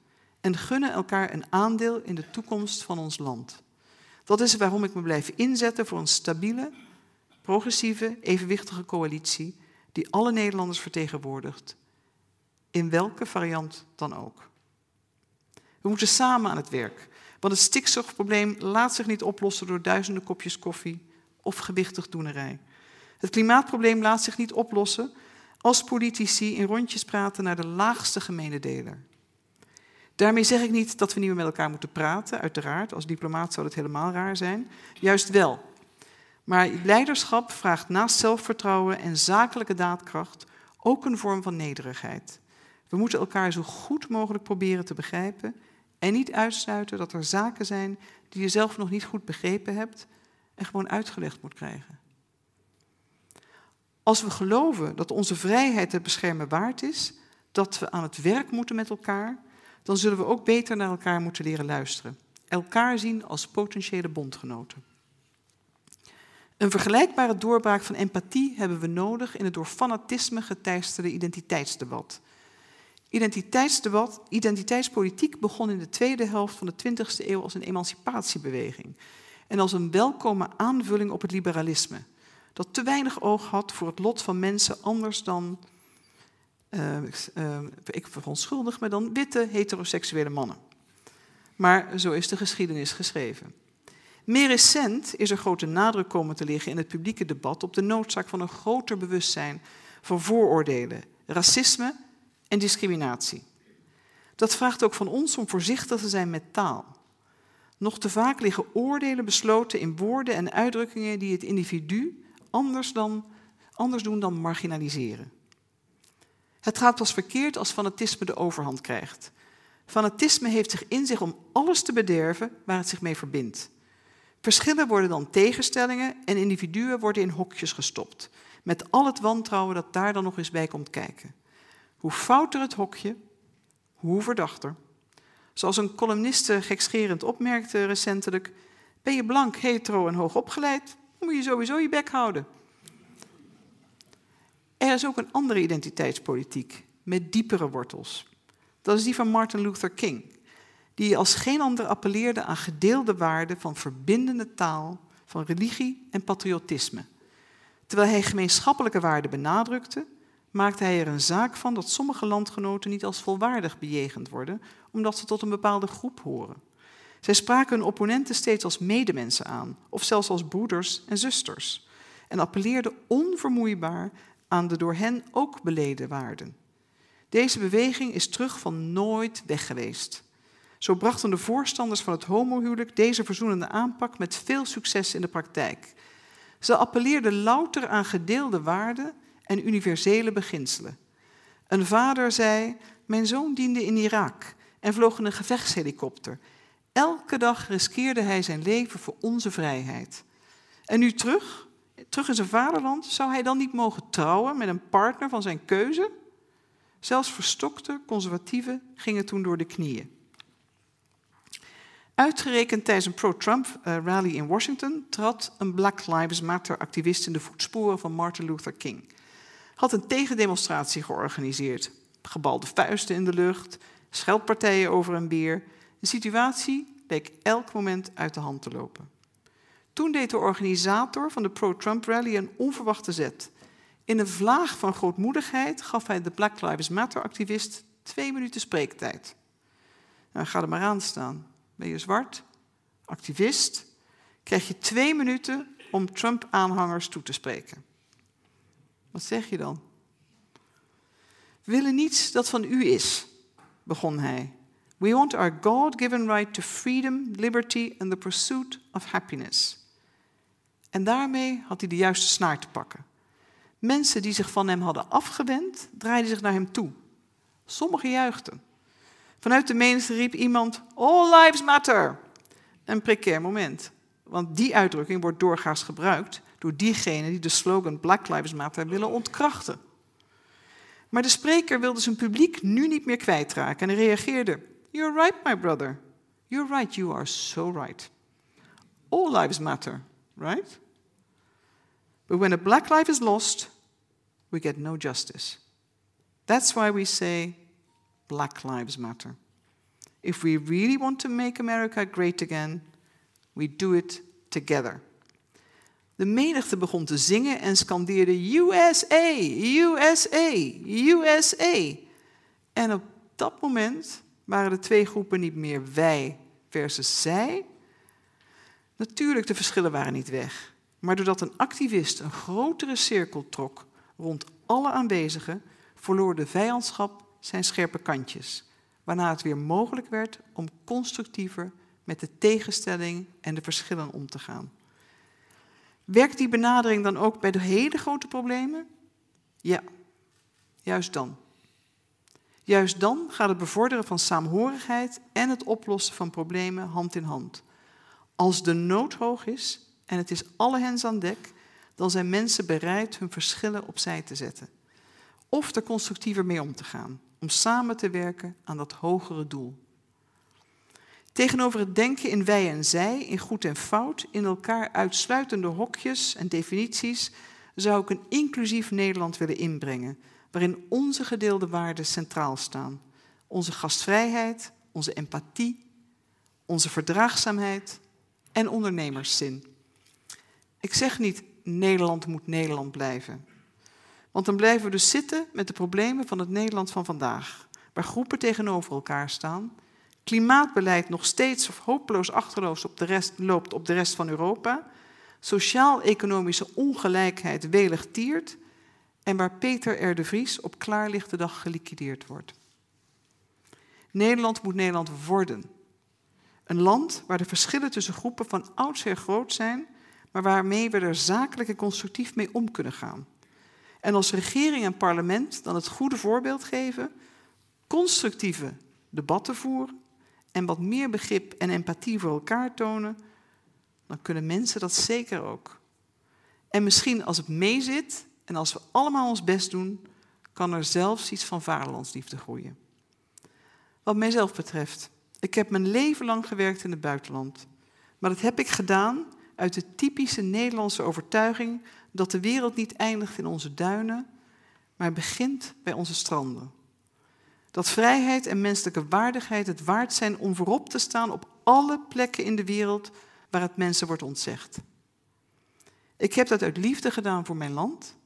en gunnen elkaar een aandeel in de toekomst van ons land. Dat is waarom ik me blijf inzetten voor een stabiele, progressieve, evenwichtige coalitie die alle Nederlanders vertegenwoordigt, in welke variant dan ook. We moeten samen aan het werk, want het stikstofprobleem laat zich niet oplossen door duizenden kopjes koffie of gewichtig doenerij. Het klimaatprobleem laat zich niet oplossen als politici in rondjes praten naar de laagste gemene deler. Daarmee zeg ik niet dat we niet meer met elkaar moeten praten, uiteraard. Als diplomaat zou dat helemaal raar zijn. Juist wel. Maar leiderschap vraagt naast zelfvertrouwen en zakelijke daadkracht ook een vorm van nederigheid. We moeten elkaar zo goed mogelijk proberen te begrijpen en niet uitsluiten dat er zaken zijn die je zelf nog niet goed begrepen hebt en gewoon uitgelegd moet krijgen. Als we geloven dat onze vrijheid het beschermen waard is, dat we aan het werk moeten met elkaar, dan zullen we ook beter naar elkaar moeten leren luisteren. Elkaar zien als potentiële bondgenoten. Een vergelijkbare doorbraak van empathie hebben we nodig in het door fanatisme geteisterde identiteitsdebat. Identiteitsdebat, identiteitspolitiek begon in de tweede helft van de 20e eeuw als een emancipatiebeweging en als een welkome aanvulling op het liberalisme, dat te weinig oog had voor het lot van mensen anders dan, uh, uh, ik verontschuldig me dan, witte heteroseksuele mannen. Maar zo is de geschiedenis geschreven. Meer recent is er grote nadruk komen te liggen in het publieke debat op de noodzaak van een groter bewustzijn van vooroordelen, racisme en discriminatie. Dat vraagt ook van ons om voorzichtig te zijn met taal. Nog te vaak liggen oordelen besloten in woorden en uitdrukkingen die het individu anders, dan, anders doen dan marginaliseren. Het gaat pas verkeerd als fanatisme de overhand krijgt. Fanatisme heeft zich in zich om alles te bederven waar het zich mee verbindt. Verschillen worden dan tegenstellingen en individuen worden in hokjes gestopt, met al het wantrouwen dat daar dan nog eens bij komt kijken. Hoe fouter het hokje, hoe verdachter. Zoals een columniste gekscherend opmerkte recentelijk, ben je blank, hetero en hoog opgeleid, moet je sowieso je bek houden. Er is ook een andere identiteitspolitiek met diepere wortels. Dat is die van Martin Luther King, die als geen ander appelleerde aan gedeelde waarden van verbindende taal, van religie en patriotisme. Terwijl hij gemeenschappelijke waarden benadrukte, maakte hij er een zaak van dat sommige landgenoten niet als volwaardig bejegend worden, omdat ze tot een bepaalde groep horen. Zij spraken hun opponenten steeds als medemensen aan, of zelfs als broeders en zusters, en appelleerden onvermoeibaar aan de door hen ook beleden waarden. Deze beweging is terug van nooit weg geweest. Zo brachten de voorstanders van het homohuwelijk deze verzoenende aanpak met veel succes in de praktijk. Ze appelleerden louter aan gedeelde waarden en universele beginselen. Een vader zei: Mijn zoon diende in Irak en vloog in een gevechtshelikopter. Elke dag riskeerde hij zijn leven voor onze vrijheid. En nu terug, terug in zijn vaderland, zou hij dan niet mogen trouwen met een partner van zijn keuze? Zelfs verstokte conservatieven gingen toen door de knieën. Uitgerekend tijdens een pro-Trump-rally in Washington trad een Black Lives Matter-activist in de voetsporen van Martin Luther King. Had een tegendemonstratie georganiseerd. Gebalde vuisten in de lucht, scheldpartijen over een bier. De situatie leek elk moment uit de hand te lopen. Toen deed de organisator van de pro-Trump-rally een onverwachte zet. In een vlaag van grootmoedigheid gaf hij de Black Lives Matter-activist twee minuten spreektijd. Nou, ga er maar aan staan. Ben je zwart, activist, krijg je twee minuten om Trump-aanhangers toe te spreken. Wat zeg je dan? We willen niets dat van u is, begon hij. We want our God-given right to freedom, liberty and the pursuit of happiness. En daarmee had hij de juiste snaar te pakken. Mensen die zich van hem hadden afgewend, draaiden zich naar hem toe. Sommigen juichten. Vanuit de menigte riep iemand: All lives matter. Een precair moment, want die uitdrukking wordt doorgaans gebruikt door diegenen die de slogan Black Lives Matter willen ontkrachten. Maar de spreker wilde zijn publiek nu niet meer kwijtraken en reageerde: You're right, my brother. You're right, you are so right. All lives matter, right? But when a black life is lost, we get no justice. That's why we say Black Lives Matter. If we really want to make America great again, we do it together. De menigte begon te zingen en scandeerde USA, USA, USA. En op dat moment waren de twee groepen niet meer wij versus zij. Natuurlijk, de verschillen waren niet weg. Maar doordat een activist een grotere cirkel trok rond alle aanwezigen, verloor de vijandschap zijn scherpe kantjes, waarna het weer mogelijk werd om constructiever met de tegenstelling en de verschillen om te gaan. Werkt die benadering dan ook bij de hele grote problemen? Ja, juist dan. Juist dan gaat het bevorderen van saamhorigheid en het oplossen van problemen hand in hand. Als de nood hoog is en het is alle hens aan dek, dan zijn mensen bereid hun verschillen opzij te zetten. Of er constructiever mee om te gaan, om samen te werken aan dat hogere doel. Tegenover het denken in wij en zij, in goed en fout, in elkaar uitsluitende hokjes en definities, zou ik een inclusief Nederland willen inbrengen, waarin onze gedeelde waarden centraal staan. Onze gastvrijheid, onze empathie, onze verdraagzaamheid en ondernemerszin. Ik zeg niet Nederland moet Nederland blijven. Want dan blijven we dus zitten met de problemen van het Nederland van vandaag, waar groepen tegenover elkaar staan, klimaatbeleid nog steeds hopeloos achterloos op de rest, loopt op de rest van Europa, sociaal-economische ongelijkheid welig tiert en waar Peter R. de Vries op klaarlichte dag geliquideerd wordt. Nederland moet Nederland worden. Een land waar de verschillen tussen groepen van oudsher groot zijn, maar waarmee we er zakelijk en constructief mee om kunnen gaan. En als regering en parlement dan het goede voorbeeld geven, constructieve debatten voeren en wat meer begrip en empathie voor elkaar tonen, dan kunnen mensen dat zeker ook. En misschien als het meezit en als we allemaal ons best doen, kan er zelfs iets van vaderlandsliefde groeien. Wat mijzelf betreft, ik heb mijn leven lang gewerkt in het buitenland. Maar dat heb ik gedaan uit de typische Nederlandse overtuiging dat de wereld niet eindigt in onze duinen, maar begint bij onze stranden. Dat vrijheid en menselijke waardigheid het waard zijn om voorop te staan op alle plekken in de wereld waar het mensen wordt ontzegd. Ik heb dat uit liefde gedaan voor mijn land,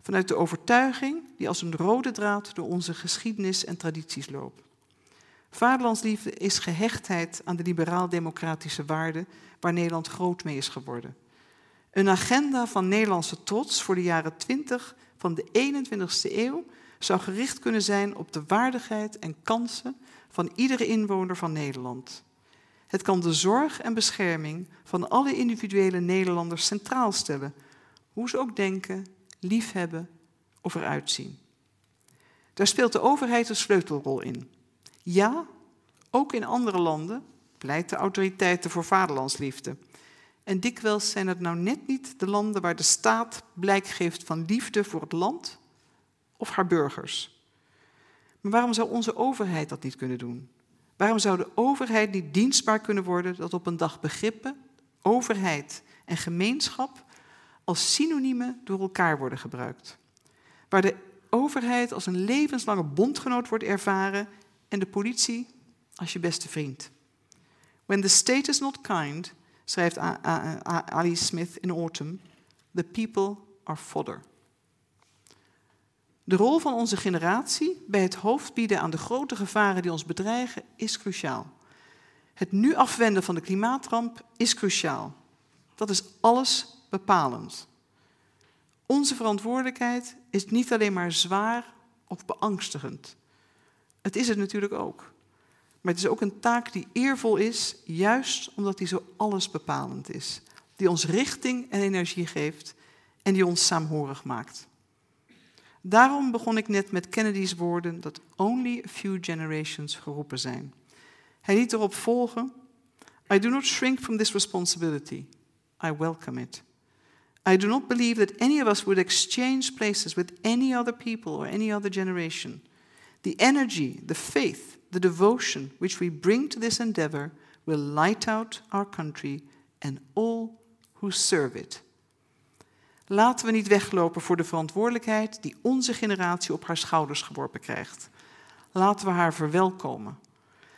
vanuit de overtuiging die als een rode draad door onze geschiedenis en tradities loopt. Vaderlandsliefde is gehechtheid aan de liberaal-democratische waarden waar Nederland groot mee is geworden. Een agenda van Nederlandse trots voor de jaren 20 van de 21ste eeuw zou gericht kunnen zijn op de waardigheid en kansen van iedere inwoner van Nederland. Het kan de zorg en bescherming van alle individuele Nederlanders centraal stellen, hoe ze ook denken, liefhebben of eruit zien. Daar speelt de overheid een sleutelrol in. Ja, ook in andere landen pleiten autoriteiten voor vaderlandsliefde. En dikwijls zijn het nou net niet de landen waar de staat blijk geeft van liefde voor het land of haar burgers. Maar waarom zou onze overheid dat niet kunnen doen? Waarom zou de overheid niet dienstbaar kunnen worden dat op een dag begrippen, overheid en gemeenschap als synoniemen door elkaar worden gebruikt? Waar de overheid als een levenslange bondgenoot wordt ervaren en de politie als je beste vriend. When the state is not kind, schrijft Ali Smith in Autumn, the people are fodder. De rol van onze generatie bij het hoofd bieden aan de grote gevaren die ons bedreigen is cruciaal. Het nu afwenden van de klimaatramp is cruciaal. Dat is alles bepalend. Onze verantwoordelijkheid is niet alleen maar zwaar of beangstigend. Het is het natuurlijk ook. Maar het is ook een taak die eervol is, juist omdat die zo allesbepalend is. Die ons richting en energie geeft en die ons saamhorig maakt. Daarom begon ik net met Kennedy's woorden dat only a few generations geroepen zijn. Hij liet erop volgen: I do not shrink from this responsibility. I welcome it. I do not believe that any of us would exchange places with any other people or any other generation. The energy, the faith, the devotion which we bring to this endeavor will light out our country and all who serve it. Laten we niet weglopen voor de verantwoordelijkheid die onze generatie op haar schouders geworpen krijgt. Laten we haar verwelkomen.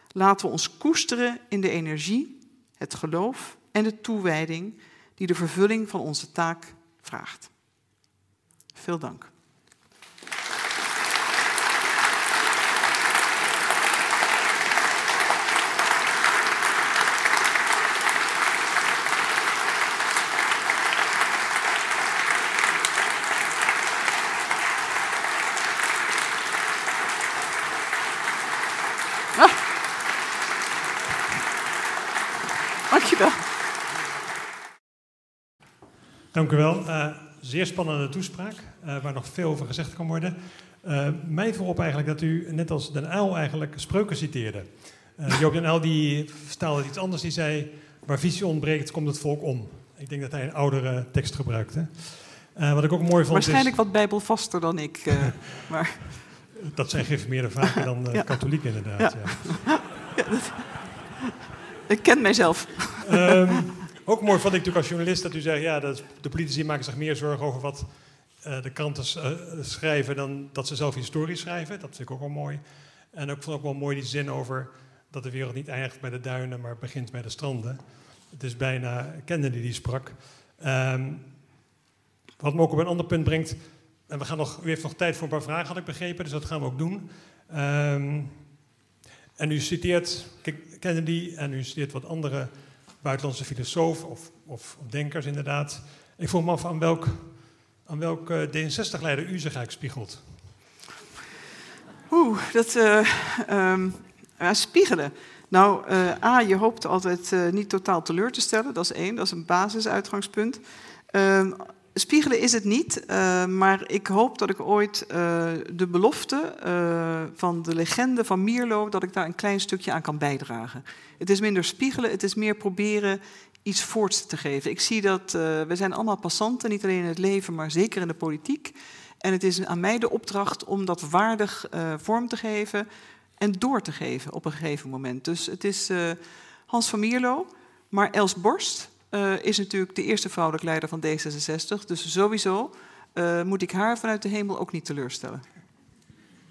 Laten we ons koesteren in de energie, het geloof en de toewijding die de vervulling van onze taak vraagt. Veel dank. Dank u wel. Uh, zeer spannende toespraak, uh, waar nog veel over gezegd kan worden. Uh, mij voorop eigenlijk dat u, net als Den Uyl, eigenlijk spreuken citeerde. Joop Den Uyl die vertaalde iets anders. Die zei, waar visie ontbreekt, komt het volk om. Ik denk dat hij een oudere tekst gebruikte. wat ik ook mooi vond Waarschijnlijk wat bijbelvaster dan ik. maar... Dat zijn geïnformeerde vaker dan ja. katholiek inderdaad. Ja. ja. Ik ken mijzelf. Ehm, ook mooi vond ik natuurlijk als journalist dat u zegt... ja, dat de politici maken zich meer zorgen over wat uh, de kranten uh, schrijven... dan dat ze zelf historie schrijven. Dat vind ik ook wel mooi. En ik vond ook wel mooi die zin over dat de wereld niet eindigt bij de duinen... maar begint bij de stranden. Het is bijna Kennedy die sprak. Um, wat me ook op een ander punt brengt... en we gaan nog, u heeft nog tijd voor een paar vragen, had ik begrepen... dus dat gaan we ook doen... Um, en u citeert Kennedy en u citeert wat andere buitenlandse filosofen of, of, denkers inderdaad. Ik vroeg me af aan welk, aan welk uh, D66-leider u zich eigenlijk spiegelt. Oeh, dat uh, spiegelen. Nou, uh, A, je hoopt altijd niet totaal teleur te stellen, dat is één, dat is een basisuitgangspunt. Spiegelen is het niet, uh, maar ik hoop dat ik ooit uh, de belofte uh, van de legende van Mierlo, dat ik daar een klein stukje aan kan bijdragen. Het is minder spiegelen, het is meer proberen iets voorts te geven. Ik zie dat we zijn allemaal passanten, niet alleen in het leven, maar zeker in de politiek. En het is aan mij de opdracht om dat waardig vorm te geven en door te geven op een gegeven moment. Dus het is Hans van Mierlo, maar Els Borst uh, is natuurlijk de eerste vrouwelijke leider van D66. Dus sowieso uh, moet ik haar vanuit de hemel ook niet teleurstellen.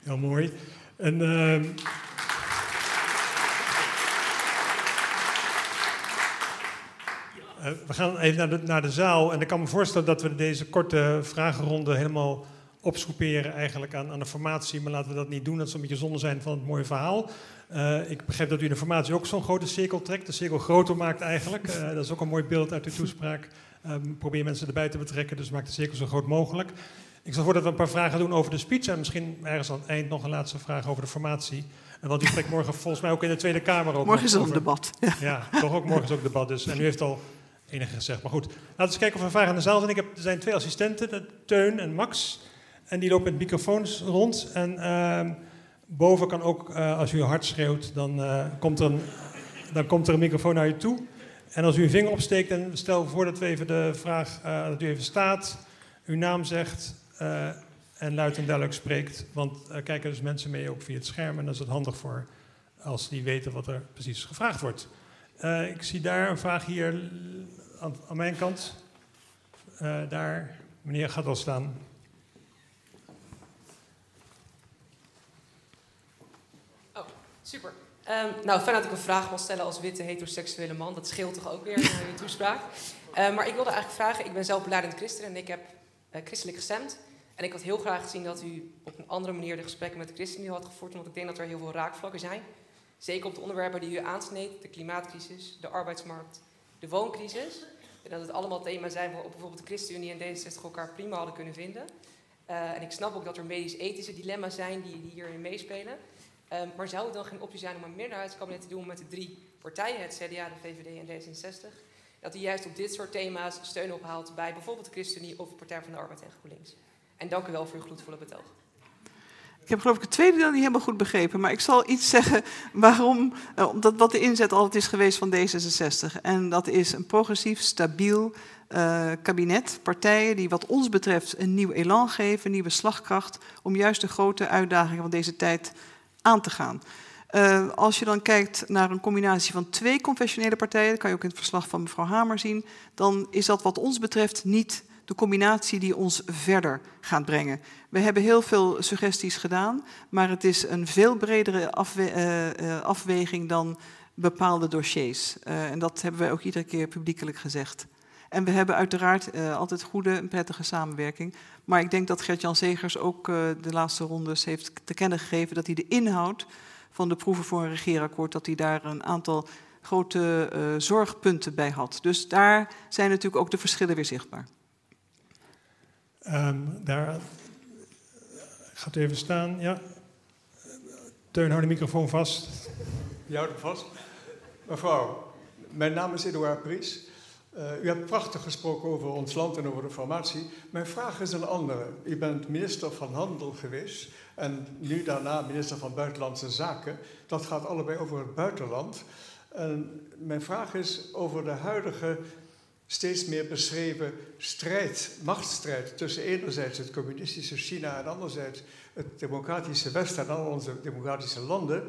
Heel mooi. En, uh... we gaan even naar de, naar de, zaal. En ik kan me voorstellen dat we deze korte vragenronde helemaal opscoeperen eigenlijk aan, aan de formatie. Maar laten we dat niet doen. Dat zou een beetje zonde zijn van het mooie verhaal. Uh, ik begrijp dat u in de formatie ook zo'n grote cirkel trekt, de cirkel groter maakt eigenlijk. Uh, dat is ook een mooi beeld uit uw toespraak. Um, probeer mensen erbij te betrekken, dus maak de cirkel zo groot mogelijk. Ik zal voor dat we een paar vragen doen over de speech en misschien ergens aan het eind nog een laatste vraag over de formatie. En want u spreekt morgen volgens mij ook in de Tweede Kamer over. Morgen is er een debat. Ja. ja, toch ook morgen is ook debat. Dus. En u heeft al enige gezegd. Maar goed, laten we eens kijken of er vragen aan de zaal zijn. Ik heb, er zijn twee assistenten, Teun en Max. En die lopen met microfoons rond. En uh, boven kan ook, uh, als u hard schreeuwt, dan, uh, komt er een, dan komt er een microfoon naar u toe. En als u uw vinger opsteekt, en stel voor dat we even de vraag, uh, dat u even staat, uw naam zegt en luid en duidelijk spreekt. Want kijken dus mensen mee ook via het scherm en dat is het handig voor als die weten wat er precies gevraagd wordt. ik zie daar een vraag hier aan, aan mijn kant. daar, meneer gaat wel staan. Super. Um, nou, fijn dat ik een vraag mag stellen als witte heteroseksuele man. Dat scheelt toch ook weer in je toespraak. Uh, maar ik wilde eigenlijk vragen, ik ben zelf beleidend christen en ik heb uh, christelijk gestemd. En ik had heel graag gezien dat u op een andere manier de gesprekken met de ChristenUnie had gevoerd. Want ik denk dat er heel veel raakvlakken zijn. Zeker op de onderwerpen die u aansneed. De klimaatcrisis, de arbeidsmarkt, de wooncrisis. En dat het allemaal thema's zijn waarop bijvoorbeeld de ChristenUnie en D66 elkaar prima hadden kunnen vinden. Uh, en ik snap ook dat er medisch-ethische dilemma's zijn die, die hierin meespelen. Um, maar zou het dan geen optie zijn om een meerderheidskabinet te doen met de drie partijen, het CDA, de VVD en D66? Dat die juist op dit soort thema's steun ophaalt bij bijvoorbeeld de ChristenUnie of de Partij van de Arbeid en GroenLinks. En dank u wel voor uw gloedvolle betoog. Ik heb geloof ik het tweede deel niet helemaal goed begrepen, maar ik zal iets zeggen waarom, uh, omdat wat de inzet altijd is geweest van D66. En dat is een progressief, stabiel uh, kabinet, partijen die wat ons betreft een nieuw elan geven, een nieuwe slagkracht, om juist de grote uitdagingen van deze tijd aan te gaan. Uh, als je dan kijkt naar een combinatie van twee confessionele partijen, dat kan je ook in het verslag van mevrouw Hamer zien, dan is dat wat ons betreft niet de combinatie die ons verder gaat brengen. We hebben heel veel suggesties gedaan, maar het is een veel bredere afwe uh, afweging dan bepaalde dossiers. En dat hebben wij ook iedere keer publiekelijk gezegd. En we hebben uiteraard uh, altijd goede en prettige samenwerking. Maar ik denk dat Gert-Jan Zegers ook uh, de laatste rondes heeft te kennen gegeven dat hij de inhoud van de proeven voor een regeerakkoord, dat hij daar een aantal grote uh, zorgpunten bij had. Dus daar zijn natuurlijk ook de verschillen weer zichtbaar. Um, daar gaat u even staan, ja. Teun, hou de microfoon vast. Je houdt hem vast. Mevrouw, mijn naam is Edouard Pries. Uh, u hebt prachtig gesproken over ons land en over de formatie. Mijn vraag is een andere. U bent minister van Handel geweest en nu daarna minister van Buitenlandse Zaken. Dat gaat allebei over het buitenland. En mijn vraag is over de huidige steeds meer beschreven strijd, machtsstrijd tussen enerzijds het communistische China en anderzijds het democratische Westen en al onze democratische landen.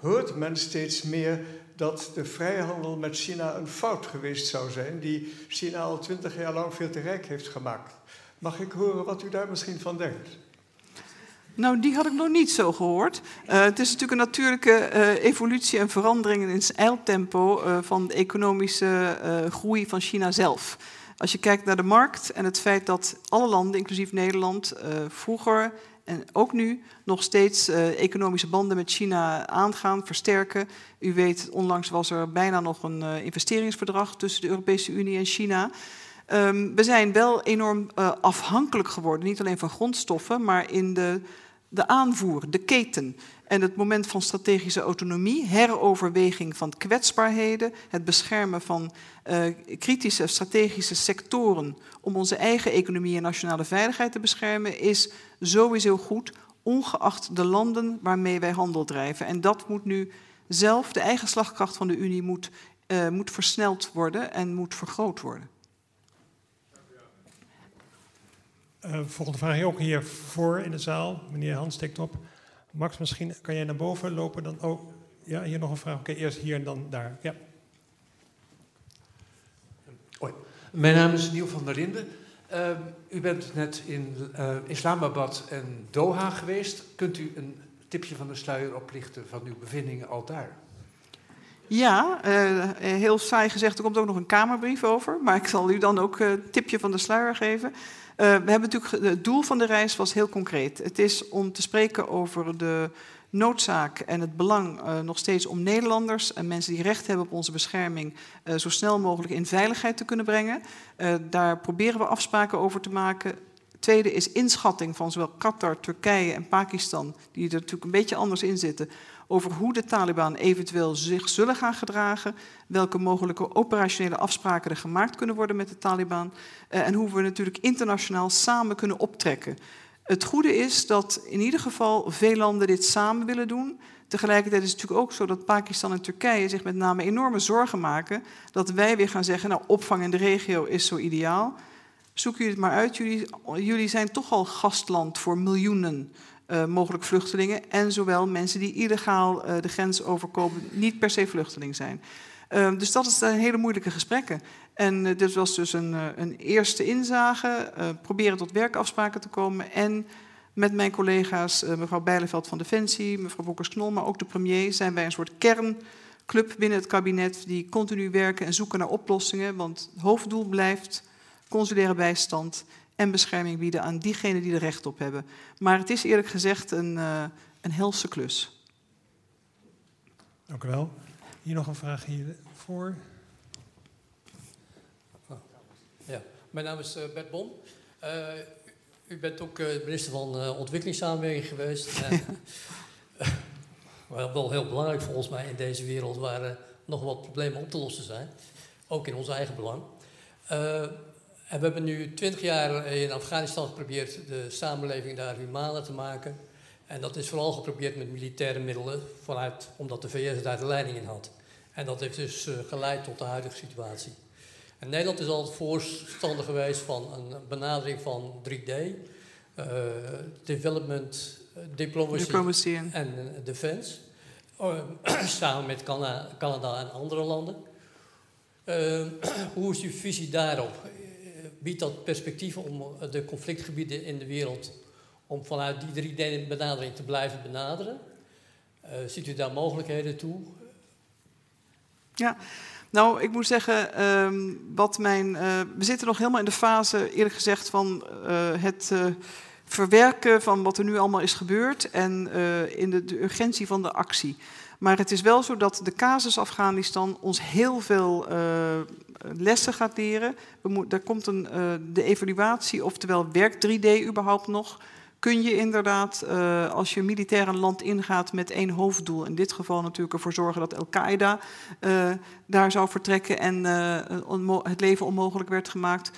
hoort men steeds meer dat de vrijhandel met China een fout geweest zou zijn, die China al twintig jaar lang veel te rijk heeft gemaakt. Mag ik horen wat u daar misschien van denkt? Nou, die had ik nog niet zo gehoord. Uh, het is natuurlijk een natuurlijke uh, evolutie en verandering in eiltempo uh, van de economische groei van China zelf. Als je kijkt naar de markt en het feit dat alle landen, inclusief Nederland, vroeger en ook nu nog steeds economische banden met China aangaan, versterken. U weet, onlangs was er bijna nog een investeringsverdrag tussen de Europese Unie en China. Um, we zijn wel enorm uh, afhankelijk geworden, niet alleen van grondstoffen, maar in de, de aanvoer, de keten. En het moment van strategische autonomie, heroverweging van kwetsbaarheden, het beschermen van kritische strategische sectoren om onze eigen economie en nationale veiligheid te beschermen, is sowieso goed, ongeacht de landen waarmee wij handel drijven. En dat moet nu zelf, de eigen slagkracht van de Unie moet, uh, moet versneld worden en moet vergroot worden. Uh, volgende vraag ook hier voor in de zaal. Meneer Hans steekt op. Max, misschien kan jij naar boven lopen. Dan, oh, ja, hier nog een vraag. Oké, okay, eerst hier en dan daar. Ja. Hoi. Mijn naam is Niel van der Linden. Uh, u bent net in uh, Islamabad en Doha geweest. Kunt u een tipje van de sluier oplichten van uw bevindingen al daar? Ja, uh, heel saai gezegd, er komt ook nog een kamerbrief over. Maar ik zal u dan ook een tipje van de sluier geven. We hebben natuurlijk, het doel van de reis was heel concreet. Het is om te spreken over de noodzaak en het belang uh, nog steeds om Nederlanders en mensen die recht hebben op onze bescherming uh, zo snel mogelijk in veiligheid te kunnen brengen. daar proberen we afspraken over te maken. Tweede is inschatting van zowel Qatar, Turkije en Pakistan, die er natuurlijk een beetje anders in zitten, over hoe de Taliban eventueel zich zullen gaan gedragen, welke mogelijke operationele afspraken er gemaakt kunnen worden met de Taliban en hoe we natuurlijk internationaal samen kunnen optrekken. Het goede is dat in ieder geval veel landen dit samen willen doen. Tegelijkertijd is het natuurlijk ook zo dat Pakistan en Turkije zich met name enorme zorgen maken dat wij weer gaan zeggen, nou opvang in de regio is zo ideaal. Zoek jullie het maar uit, jullie, jullie zijn toch al gastland voor miljoenen uh, mogelijk vluchtelingen. En zowel mensen die illegaal uh, de grens overkomen, niet per se vluchteling zijn. Uh, dus dat is een hele moeilijke gesprekken. En uh, dit was dus een, een eerste inzage. proberen tot werkafspraken te komen. En met mijn collega's, mevrouw Bijleveld van Defensie, mevrouw Bokkers-Knol, maar ook de premier, zijn wij een soort kernclub binnen het kabinet die continu werken en zoeken naar oplossingen. Want het hoofddoel blijft consulaire bijstand en bescherming bieden aan diegenen die er recht op hebben. Maar het is eerlijk gezegd een, uh, een helse klus. Dank u wel. Hier nog een vraag hiervoor. Ja, mijn naam is uh, Bert Bom. Uh, u bent ook minister van Ontwikkelingssamenwerking geweest. wel heel belangrijk volgens mij in deze wereld waar nog wat problemen op te lossen zijn. Ook in ons eigen belang. En we hebben nu twintig jaar in Afghanistan geprobeerd de samenleving daar humaner te maken. En dat is vooral geprobeerd met militaire middelen, vanuit, omdat de VS daar de leiding in had. En dat heeft dus geleid tot de huidige situatie. En Nederland is altijd voorstander geweest van een benadering van 3D, uh, eh, development, uh, diplomacy, diplomacy, en defense, samen met Canada, Canada en andere landen. hoe is uw visie daarop? biedt dat perspectief om eh, de conflictgebieden in de wereld, om vanuit die drie benadering te blijven benaderen? Uh, ziet u daar mogelijkheden toe? Ja, nou, ik moet zeggen, um, wat mijn, uh, we zitten nog helemaal in de fase, eerlijk gezegd, van uh, het uh, verwerken van wat er nu allemaal is gebeurd en in de, urgentie van de actie. Maar het is wel zo dat de casus Afghanistan ons heel veel lessen gaat leren. We moet, er komt een, de evaluatie, oftewel werkt 3D überhaupt nog? Kun je inderdaad, uh, als je militair een land ingaat met één hoofddoel, in dit geval natuurlijk ervoor zorgen dat Al-Qaeda uh, daar zou vertrekken en het leven onmogelijk werd gemaakt,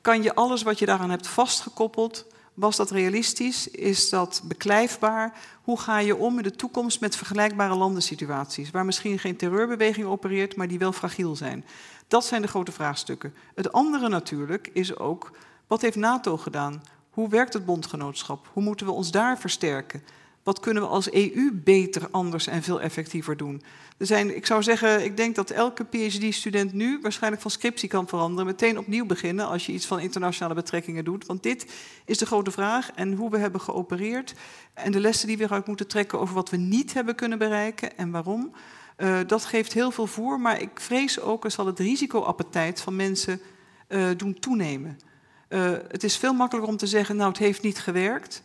kan je alles wat je daaraan hebt vastgekoppeld, was dat realistisch? Is dat beklijfbaar? Hoe ga je om in de toekomst met vergelijkbare landensituaties, waar misschien geen terreurbeweging opereert, maar die wel fragiel zijn? Dat zijn de grote vraagstukken. Het andere natuurlijk is ook, wat heeft NATO gedaan? Hoe werkt het bondgenootschap? Hoe moeten we ons daar versterken? wat kunnen we als EU beter, anders en veel effectiever doen. Er zijn, ik zou zeggen, ik denk dat elke PhD-student nu waarschijnlijk van scriptie kan veranderen, meteen opnieuw beginnen als je iets van internationale betrekkingen doet. Want dit is de grote vraag en hoe we hebben geopereerd en de lessen die we eruit moeten trekken over wat we niet hebben kunnen bereiken en waarom. Uh, dat geeft heel veel voer, maar ik vrees ook, er zal het risicoappetijt van mensen uh, doen toenemen. Uh, het is veel makkelijker om te zeggen, nou het heeft niet gewerkt,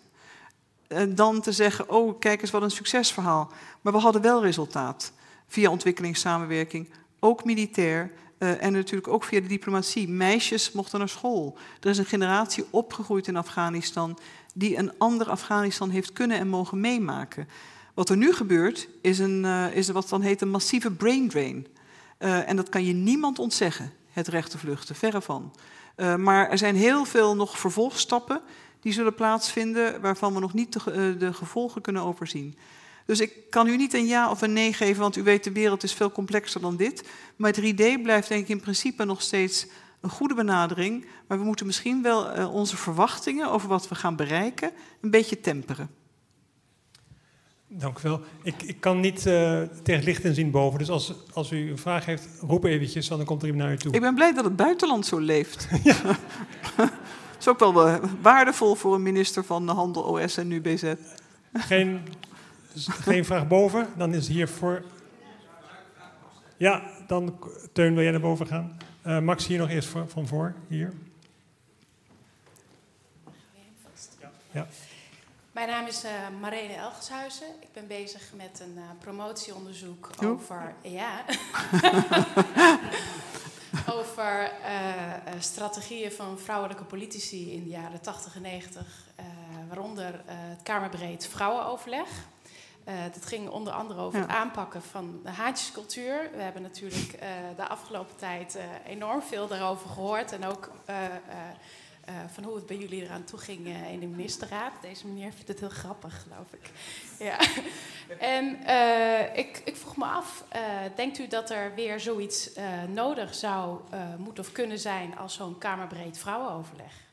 dan te zeggen, oh kijk eens wat een succesverhaal. Maar we hadden wel resultaat via ontwikkelingssamenwerking, ook militair uh, en natuurlijk ook via de diplomatie. Meisjes mochten naar school. Er is een generatie opgegroeid in Afghanistan die een ander Afghanistan heeft kunnen en mogen meemaken. Wat er nu gebeurt is, een, uh, is wat dan heet een massieve brain drain. En dat kan je niemand ontzeggen, het recht te vluchten, verre van. Maar er zijn heel veel nog vervolgstappen die zullen plaatsvinden waarvan we nog niet de, de gevolgen kunnen overzien. Dus ik kan u niet een ja of een nee geven, want u weet de wereld is veel complexer dan dit. Maar 3D blijft denk ik in principe nog steeds een goede benadering. Maar we moeten misschien wel uh, onze verwachtingen over wat we gaan bereiken een beetje temperen. Dank u wel. Ik, ik kan niet uh, tegen licht inzien boven. Dus als, als u een vraag heeft, roep eventjes, dan komt er iemand naar u toe. Ik ben blij dat het buitenland zo leeft. ja. Dat is ook wel waardevol voor een minister van Handel, OS en NUBZ. Geen dus geen vraag boven. Dan is hier voor. Ja, dan Teun, wil jij naar boven gaan? Uh, Max, hier nog eerst voor, van voor. Hier. Ja. Mijn naam is uh, Marene Elgeshuizen. Ik ben bezig met een uh, promotieonderzoek oh. over. Ja. over strategieën van vrouwelijke politici in de jaren 80 en 90. waaronder het Kamerbreed Vrouwenoverleg. Dat ging onder andere over het aanpakken van de haatjescultuur. We hebben natuurlijk de afgelopen tijd enorm veel daarover gehoord. En ook van hoe het bij jullie eraan toe ging in de ministerraad. Deze meneer vindt het heel grappig, geloof ik. Ja. en ik, ik, vroeg me af, denkt u dat er weer zoiets nodig zou moeten of kunnen zijn als zo'n kamerbreed vrouwenoverleg?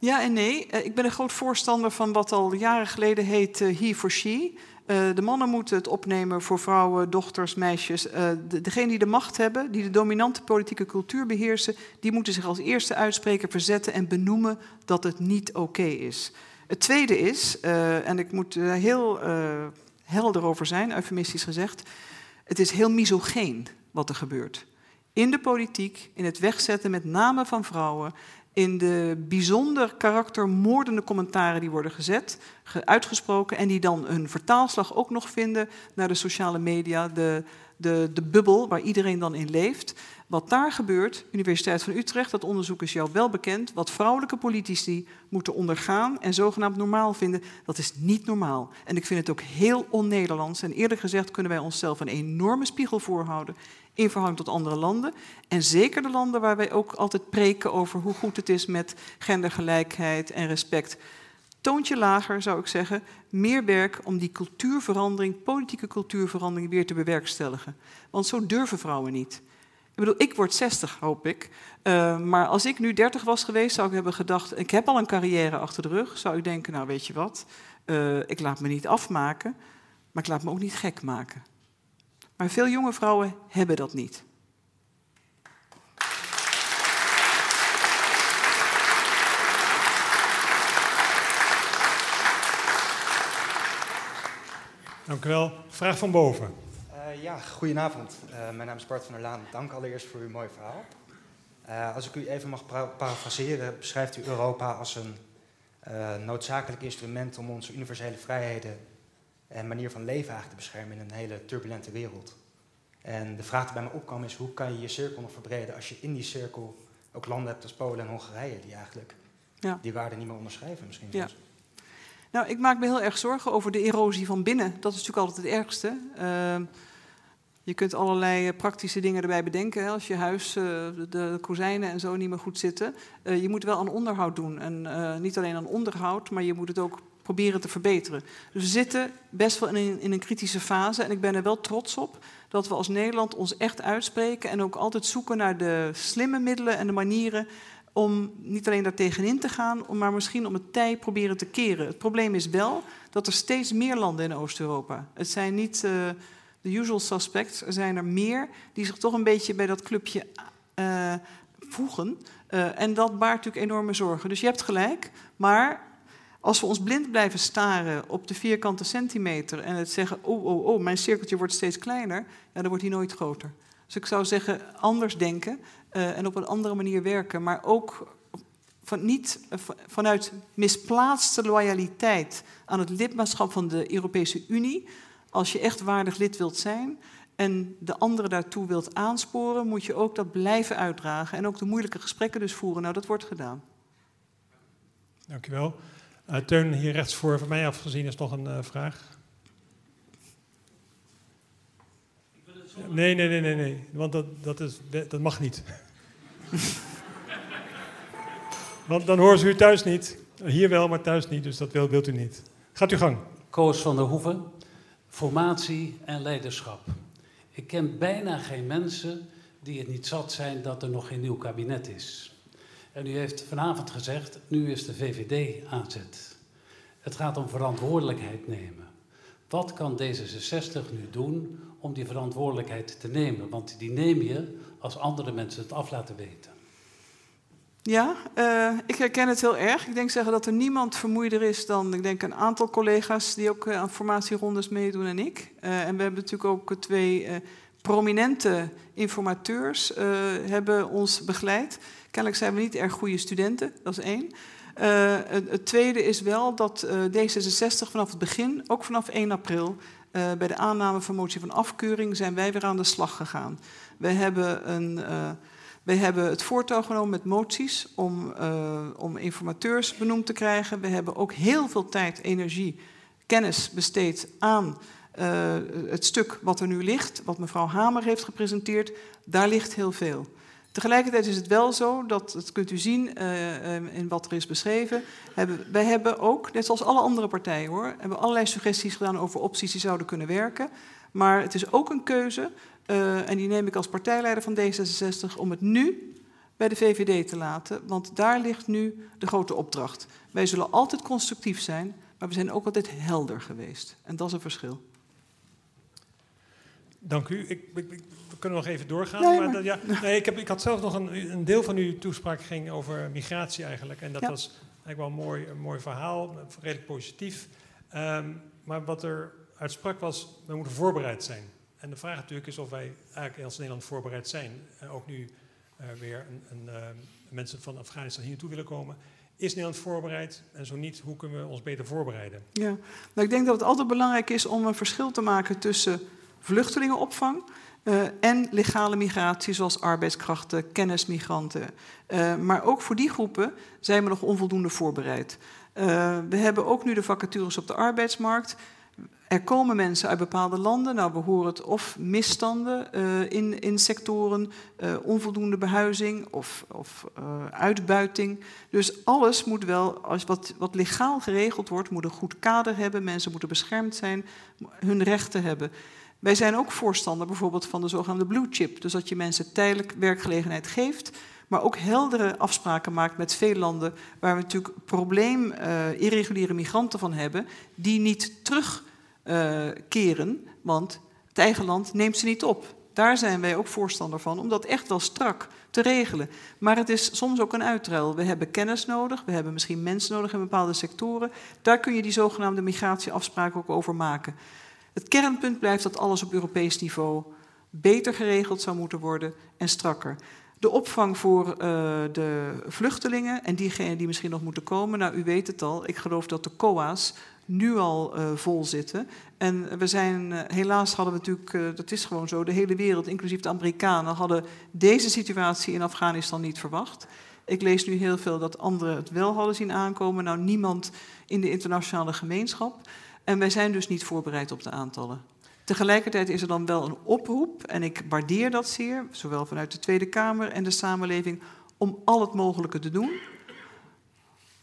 Ja en nee. Eh, ik ben een groot voorstander van wat al jaren geleden heet he for she. Uh, de mannen moeten het opnemen voor vrouwen, dochters, meisjes. Uh, de, degenen die de macht hebben, die de dominante politieke cultuur beheersen, die moeten zich als eerste uitspreker verzetten en benoemen dat het niet oké is. Het tweede is, uh, en ik moet er heel helder over zijn, eufemistisch gezegd, het is heel misogeen wat er gebeurt. In de politiek, in het wegzetten met name van vrouwen, in de bijzonder karaktermoordende commentaren die worden gezet, uitgesproken en die dan een vertaalslag ook nog vinden naar de sociale media, de, de, de bubbel waar iedereen dan in leeft. Wat daar gebeurt, Universiteit van Utrecht, dat onderzoek is jou wel bekend, wat vrouwelijke politici moeten ondergaan en zogenaamd normaal vinden, dat is niet normaal. En ik vind het ook heel on-Nederlands. En eerlijk gezegd kunnen wij onszelf een enorme spiegel voorhouden in verhouding tot andere landen. En zeker de landen waar wij ook altijd preken over hoe goed het is met gendergelijkheid en respect. Toontje lager zou ik zeggen, meer werk om die cultuurverandering, politieke cultuurverandering weer te bewerkstelligen. Want zo durven vrouwen niet. Ik bedoel, ik word 60, hoop ik. Uh, maar als ik nu 30 was geweest, zou ik hebben gedacht: ik heb al een carrière achter de rug. Zou ik denken: nou, weet je wat, uh, ik laat me niet afmaken, maar ik laat me ook niet gek maken. Maar veel jonge vrouwen hebben dat niet. Dank u wel. Vraag van boven. Uh, ja, goedenavond. Uh, mijn naam is Bart van der Laan. Dank allereerst voor uw mooi verhaal. Uh, als ik u even mag parafraseren, beschrijft u Europa als een noodzakelijk instrument om onze universele vrijheden en manier van leven eigenlijk te beschermen in een hele turbulente wereld. En de vraag die bij me opkwam is, hoe kan je je cirkel nog verbreden als je in die cirkel ook landen hebt als Polen en Hongarije, die eigenlijk ja. die waarden niet meer onderschrijven misschien. Ja. Nou, ik maak me heel erg zorgen over de erosie van binnen. Dat is natuurlijk altijd het ergste. Uh, je kunt allerlei eh, praktische dingen erbij bedenken. Hè. Als je huis, uh, de, de kozijnen en zo niet meer goed zitten. Uh, je moet wel aan onderhoud doen. En niet alleen aan onderhoud, maar je moet het ook proberen te verbeteren. Dus we zitten best wel in een, in een kritische fase. En ik ben er wel trots op dat we als Nederland ons echt uitspreken en ook altijd zoeken naar de slimme middelen en de manieren om niet alleen daar tegenin te gaan, maar misschien om het tij proberen te keren. Het probleem is wel dat er steeds meer landen in Oost-Europa. Het zijn niet uh, de usual suspects, er zijn er meer die zich toch een beetje bij dat clubje uh, voegen. Uh, en dat baart natuurlijk enorme zorgen. Dus je hebt gelijk, maar als we ons blind blijven staren op de vierkante centimeter en het zeggen, oh, oh, oh, mijn cirkeltje wordt steeds kleiner, ja, dan wordt hij nooit groter. Dus ik zou zeggen, anders denken uh, en op een andere manier werken, maar ook van, niet uh, vanuit misplaatste loyaliteit aan het lidmaatschap van de Europese Unie. Als je echt waardig lid wilt zijn en de anderen daartoe wilt aansporen, moet je ook dat blijven uitdragen en ook de moeilijke gesprekken dus voeren. Nou, dat wordt gedaan. Dankjewel. Uh, Teun, hier rechts voor, van mij afgezien, is nog een uh, vraag. Nee, nee, nee, nee, nee. Want dat, dat, is, dat mag niet. Want dan horen ze u thuis niet. Hier wel, maar thuis niet. Dus dat wilt, wilt u niet. Gaat u gang. Koos van der Hoeven. Formatie en leiderschap. Ik ken bijna geen mensen die het niet zat zijn dat er nog geen nieuw kabinet is. En u heeft vanavond gezegd, nu is de VVD aanzet. Het gaat om verantwoordelijkheid nemen. Wat kan D66 nu doen om die verantwoordelijkheid te nemen? Want die neem je als andere mensen het af laten weten. Ja, uh, ik herken het heel erg. Ik denk zeggen dat er niemand vermoeider is dan ik denk een aantal collega's die ook uh, aan formatierondes meedoen en ik. Uh, en we hebben natuurlijk ook twee prominente informateurs hebben ons begeleid. Kennelijk zijn we niet erg goede studenten, dat is één. Het, het, tweede is wel dat D66 vanaf het begin, ook vanaf 1 april, bij de aanname van motie van afkeuring, zijn wij weer aan de slag gegaan. We hebben een hebben het voortouw genomen met moties om, om informateurs benoemd te krijgen. We hebben ook heel veel tijd, energie, kennis besteed aan het stuk wat er nu ligt, wat mevrouw Hamer heeft gepresenteerd. Daar ligt heel veel. Tegelijkertijd is het wel zo, dat, dat kunt u zien uh, in wat er is beschreven. Hebben, wij hebben ook, net zoals alle andere partijen hoor, hebben allerlei suggesties gedaan over opties die zouden kunnen werken. Maar het is ook een keuze uh, en die neem ik als partijleider van D66 om het nu bij de VVD te laten, want daar ligt nu de grote opdracht. Wij zullen altijd constructief zijn, maar we zijn ook altijd helder geweest. En dat is een verschil. Dank u. Ik, kunnen nog even doorgaan. Nee, maar... maar ja, nee, ik, heb, ik had zelf nog een, een, deel van uw toespraak ging over migratie eigenlijk. En dat ja. was eigenlijk wel een mooi, een mooi verhaal, redelijk positief. Um, maar wat er uitsprak was, we moeten voorbereid zijn. En de vraag natuurlijk is of wij eigenlijk als Nederland voorbereid zijn. Uh, ook nu uh, weer een, een, uh, mensen van Afghanistan hier naartoe willen komen. Is Nederland voorbereid? En zo niet, hoe kunnen we ons beter voorbereiden? Ja, nou, ik denk dat het altijd belangrijk is om een verschil te maken tussen vluchtelingenopvang uh, en legale migratie, zoals arbeidskrachten, kennismigranten. Uh, maar ook voor die groepen zijn we nog onvoldoende voorbereid. Uh, we hebben ook nu de vacatures op de arbeidsmarkt. Er komen mensen uit bepaalde landen. Nou, we horen het of misstanden in, in sectoren, onvoldoende behuizing of, of uitbuiting. Dus alles moet wel, als wat, wat legaal geregeld wordt, moet een goed kader hebben. Mensen moeten beschermd zijn, hun rechten hebben. Wij zijn ook voorstander bijvoorbeeld van de zogenaamde blue chip. Dus dat je mensen tijdelijk werkgelegenheid geeft, maar ook heldere afspraken maakt met veel landen waar we natuurlijk probleem irreguliere migranten van hebben, die niet terug uh, keren, want het eigen land neemt ze niet op. Daar zijn wij ook voorstander van, om dat echt wel strak te regelen. Maar het is soms ook een uitruil. We hebben kennis nodig, we hebben misschien mensen nodig in bepaalde sectoren. Daar kun je die zogenaamde migratieafspraken ook over maken. Het kernpunt blijft dat alles op Europees niveau beter geregeld zou moeten worden en strakker. De opvang voor uh, de vluchtelingen en diegenen die misschien nog moeten komen. Nou, u weet het al, ik geloof dat de COA's nu al uh, vol zitten. En we zijn, uh, helaas hadden we natuurlijk, dat is gewoon zo, de hele wereld, inclusief de Amerikanen, hadden deze situatie in Afghanistan niet verwacht. Ik lees nu heel veel dat anderen het wel hadden zien aankomen. Nou, niemand in de internationale gemeenschap. En wij zijn dus niet voorbereid op de aantallen. Tegelijkertijd is er dan wel een oproep, en ik waardeer dat zeer, zowel vanuit de Tweede Kamer en de samenleving, om al het mogelijke te doen.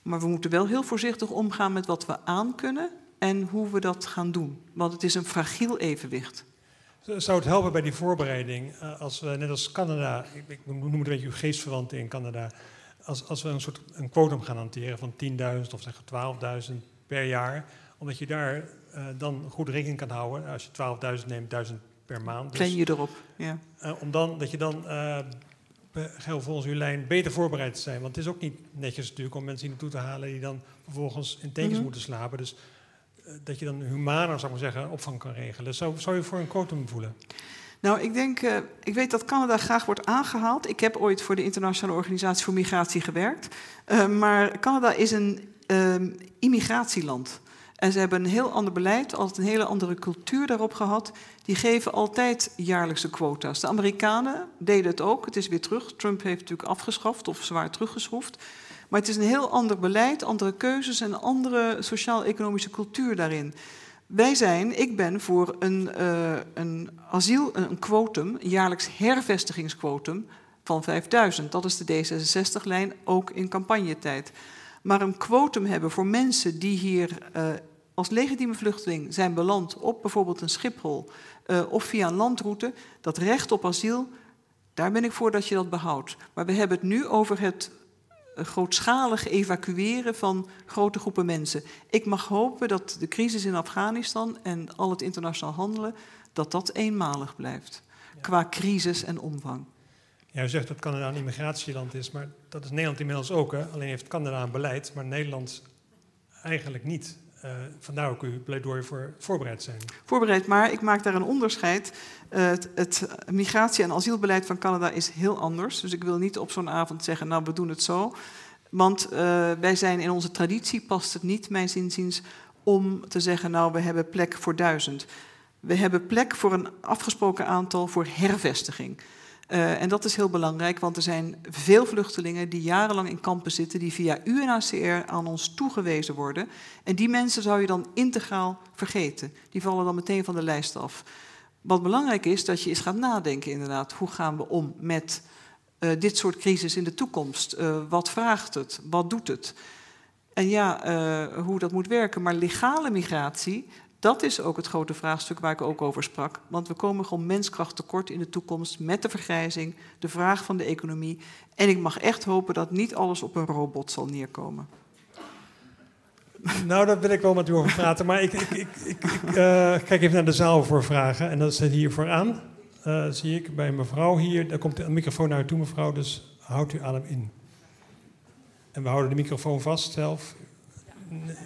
Maar we moeten wel heel voorzichtig omgaan met wat we aankunnen en hoe we dat gaan doen. Want het is een fragiel evenwicht. Zou het helpen bij die voorbereiding, eh, als we net als Canada, ik noem het een beetje uw geestverwanten in Canada, als, als we een soort een quotum gaan hanteren van 10.000 of zeggen 12.000 per jaar, omdat je daar uh, dan goed rekening kan houden. Als je 12.000 neemt, 1000 per maand. Dus, je erop, ja. Uh, om dan, dat je dan uh, volgens uw lijn beter voorbereid te zijn. Want het is ook niet netjes natuurlijk om mensen hier naartoe te halen die dan vervolgens in tekens mm -hmm. moeten slapen. Dus dat je dan humaner, zou ik maar zeggen, opvang kan regelen. Zou, zou je voor een quotum voelen? Nou, ik denk, uh, ik weet dat Canada graag wordt aangehaald. Ik heb ooit voor de Internationale Organisatie voor Migratie gewerkt. Uh, maar Canada is een uh, immigratieland. En ze hebben een heel ander beleid, altijd een hele andere cultuur daarop gehad. Die geven altijd jaarlijkse quota's. De Amerikanen deden het ook. Het is weer terug. Trump heeft natuurlijk afgeschaft of zwaar teruggeschroefd. Maar het is een heel ander beleid, andere keuzes en andere sociaal-economische cultuur daarin. Wij zijn, ik ben voor een, uh, een asiel, een quotum, een jaarlijks hervestigingsquotum van 5000. Dat is de D66-lijn, ook in campagnetijd. Maar een quotum hebben voor mensen die hier uh, als legitieme vluchteling zijn beland op bijvoorbeeld een Schiphol uh, of via een landroute, dat recht op asiel, daar ben ik voor dat je dat behoudt. Maar we hebben het nu over het grootschalig evacueren van grote groepen mensen. Ik mag hopen dat de crisis in Afghanistan en al het internationaal handelen, dat dat eenmalig blijft. Ja. Qua crisis en omvang. Ja, u zegt dat Canada een immigratieland is, maar dat is Nederland inmiddels ook. Hè? Alleen heeft Canada een beleid, maar Nederland eigenlijk niet. Uh, vandaar ook uw pleidooi voor voorbereid zijn. Voorbereid, maar ik maak daar een onderscheid. Uh, het, het, migratie- en asielbeleid van Canada is heel anders. Dus ik wil niet op zo'n avond zeggen, nou we doen het zo. Want uh, wij zijn in onze traditie, past het niet, mijn zinziens, om te zeggen, nou we hebben plek voor duizend. We hebben plek voor een afgesproken aantal voor hervestiging. Uh, en dat is heel belangrijk, want er zijn veel vluchtelingen die jarenlang in kampen zitten, die via UNHCR aan ons toegewezen worden. En die mensen zou je dan integraal vergeten. Die vallen dan meteen van de lijst af. Wat belangrijk is, dat je eens gaat nadenken inderdaad. Hoe gaan we om met uh, dit soort crisis in de toekomst? Uh, wat vraagt het? Wat doet het? En ja, hoe dat moet werken. Maar legale migratie, dat is ook het grote vraagstuk waar ik ook over sprak. Want we komen gewoon menskracht tekort in de toekomst met de vergrijzing, de vraag van de economie. En ik mag echt hopen dat niet alles op een robot zal neerkomen. Nou, daar wil ik wel met u over praten. Maar ik, ik, ik, uh, kijk even naar de zaal voor vragen. En dat zit hier vooraan. Uh, zie ik bij mevrouw hier. Daar komt een microfoon naar toe, mevrouw. Dus houdt u adem in. En we houden de microfoon vast zelf.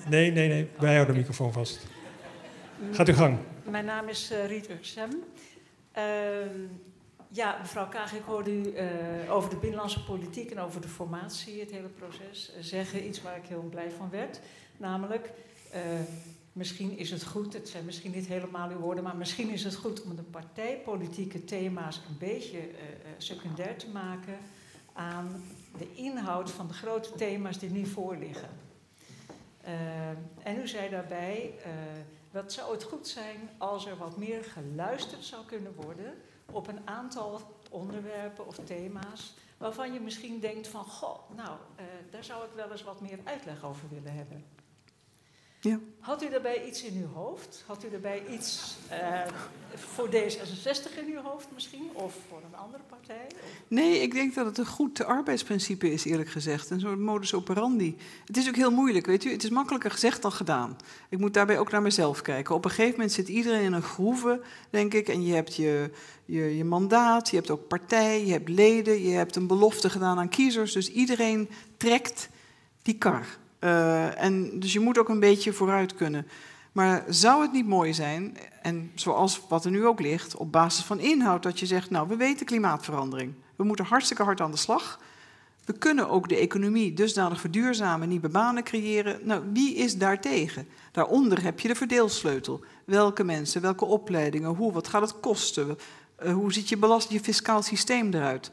Nee, nee, nee. Wij houden de microfoon vast. Gaat u gang. Mijn naam is uh, Riet. Uh, ja, mevrouw Kaag, ik hoorde u uh, over de binnenlandse politiek en over de formatie, het hele proces, zeggen iets waar ik heel blij van werd. Namelijk, misschien is het goed, het zijn misschien niet helemaal uw woorden, maar misschien is het goed om de partijpolitieke thema's een beetje secundair te maken aan de inhoud van de grote thema's die nu voorliggen. en u zei daarbij wat zou het goed zijn als er wat meer geluisterd zou kunnen worden op een aantal onderwerpen of thema's waarvan je misschien denkt van, goh, nou, uh, daar zou ik wel eens wat meer uitleg over willen hebben. Ja. Had u daarbij iets in uw hoofd? Had u daarbij iets uh, voor D66 in uw hoofd misschien? Of voor een andere partij? Nee, ik denk dat het een goed arbeidsprincipe is, eerlijk gezegd. Een soort modus operandi. Het is ook heel moeilijk, weet u. Het is makkelijker gezegd dan gedaan. Ik moet daarbij ook naar mezelf kijken. Op een gegeven moment zit iedereen in een groeve, denk ik. En je hebt je, je, je mandaat, je hebt ook partij, je hebt leden, je hebt een belofte gedaan aan kiezers. Dus iedereen trekt die kar. Uh, en dus je moet ook een beetje vooruit kunnen. Maar zou het niet mooi zijn, en zoals wat er nu ook ligt, op basis van inhoud, dat je zegt, nou, we weten klimaatverandering. We moeten hartstikke hard aan de slag. We kunnen ook de economie dusdanig verduurzamen, nieuwe banen creëren. Nou, wie is daartegen? Daaronder heb je de verdeelsleutel. Welke mensen, welke opleidingen, hoe, wat gaat het kosten? Uh, hoe ziet je belast, je fiscaal systeem eruit?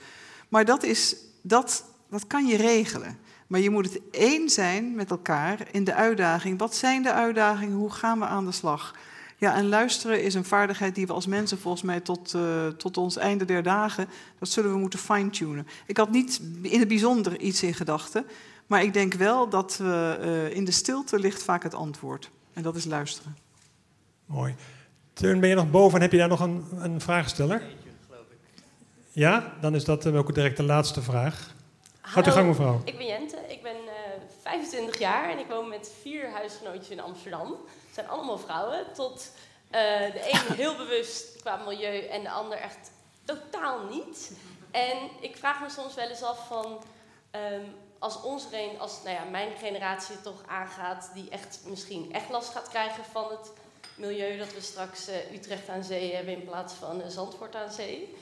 Maar dat, is, dat, dat kan je regelen. Maar je moet het één zijn met elkaar in de uitdaging. Wat zijn de uitdagingen? Hoe gaan we aan de slag? Ja, en luisteren is een vaardigheid die we als mensen volgens mij tot, uh, tot ons einde der dagen, dat zullen we moeten fine-tunen. Ik had niet in het bijzonder iets in gedachten, maar ik denk wel dat we, uh, in de stilte ligt vaak het antwoord. En dat is luisteren. Mooi. Teun, ben je nog boven en heb je daar nog een, een vraagsteller? Ja, dan is dat ook direct de laatste vraag. Gaat u gang, mevrouw. Ik ben Jente, ik ben 25 jaar en ik woon met vier huisgenootjes in Amsterdam. Het zijn allemaal vrouwen, tot uh, de een heel bewust qua milieu en de ander echt totaal niet. En ik vraag me soms wel eens af van, um, als ons een, als nou ja, mijn generatie toch aangaat, die echt misschien echt last gaat krijgen van het milieu dat we straks uh, Utrecht aan zee hebben in plaats van uh, Zandvoort aan zee.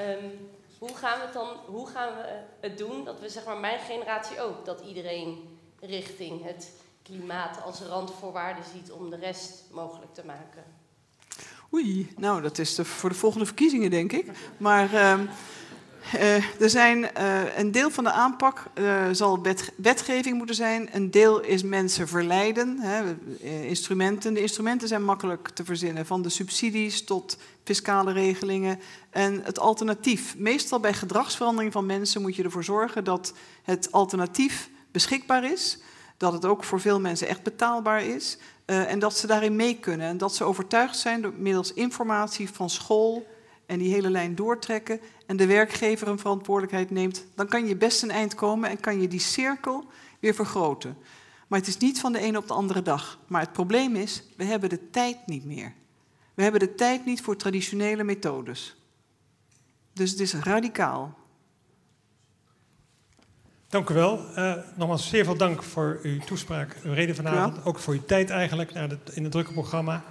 um, hoe gaan we het dan, hoe gaan we het doen dat we zeg maar mijn generatie ook, dat iedereen richting het klimaat als randvoorwaarde ziet om de rest mogelijk te maken? Oei, nou dat is voor de volgende verkiezingen denk ik. Maar uh, er zijn uh, een deel van de aanpak uh, zal wet, wetgeving moeten zijn. Een deel is mensen verleiden. Hè, instrumenten. De instrumenten zijn makkelijk te verzinnen, van de subsidies tot fiscale regelingen. En het alternatief. Meestal bij gedragsverandering van mensen moet je ervoor zorgen dat het alternatief beschikbaar is. Dat het ook voor veel mensen echt betaalbaar is. en dat ze daarin mee kunnen. En dat ze overtuigd zijn door middels informatie van school en die hele lijn doortrekken en de werkgever een verantwoordelijkheid neemt, dan kan je best een eind komen en kan je die cirkel weer vergroten. Maar het is niet van de ene op de andere dag. Maar het probleem is, we hebben de tijd niet meer. We hebben de tijd niet voor traditionele methodes. Dus het is radicaal. Dank u wel. Uh, nogmaals zeer veel dank voor uw toespraak, uw reden vanavond. Ja. Ook voor uw tijd eigenlijk in het drukke programma.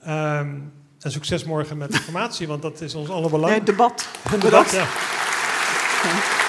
Um, en succes morgen met de formatie, want dat is ons alle belang. Nee, debat. Een debat, ja. ja.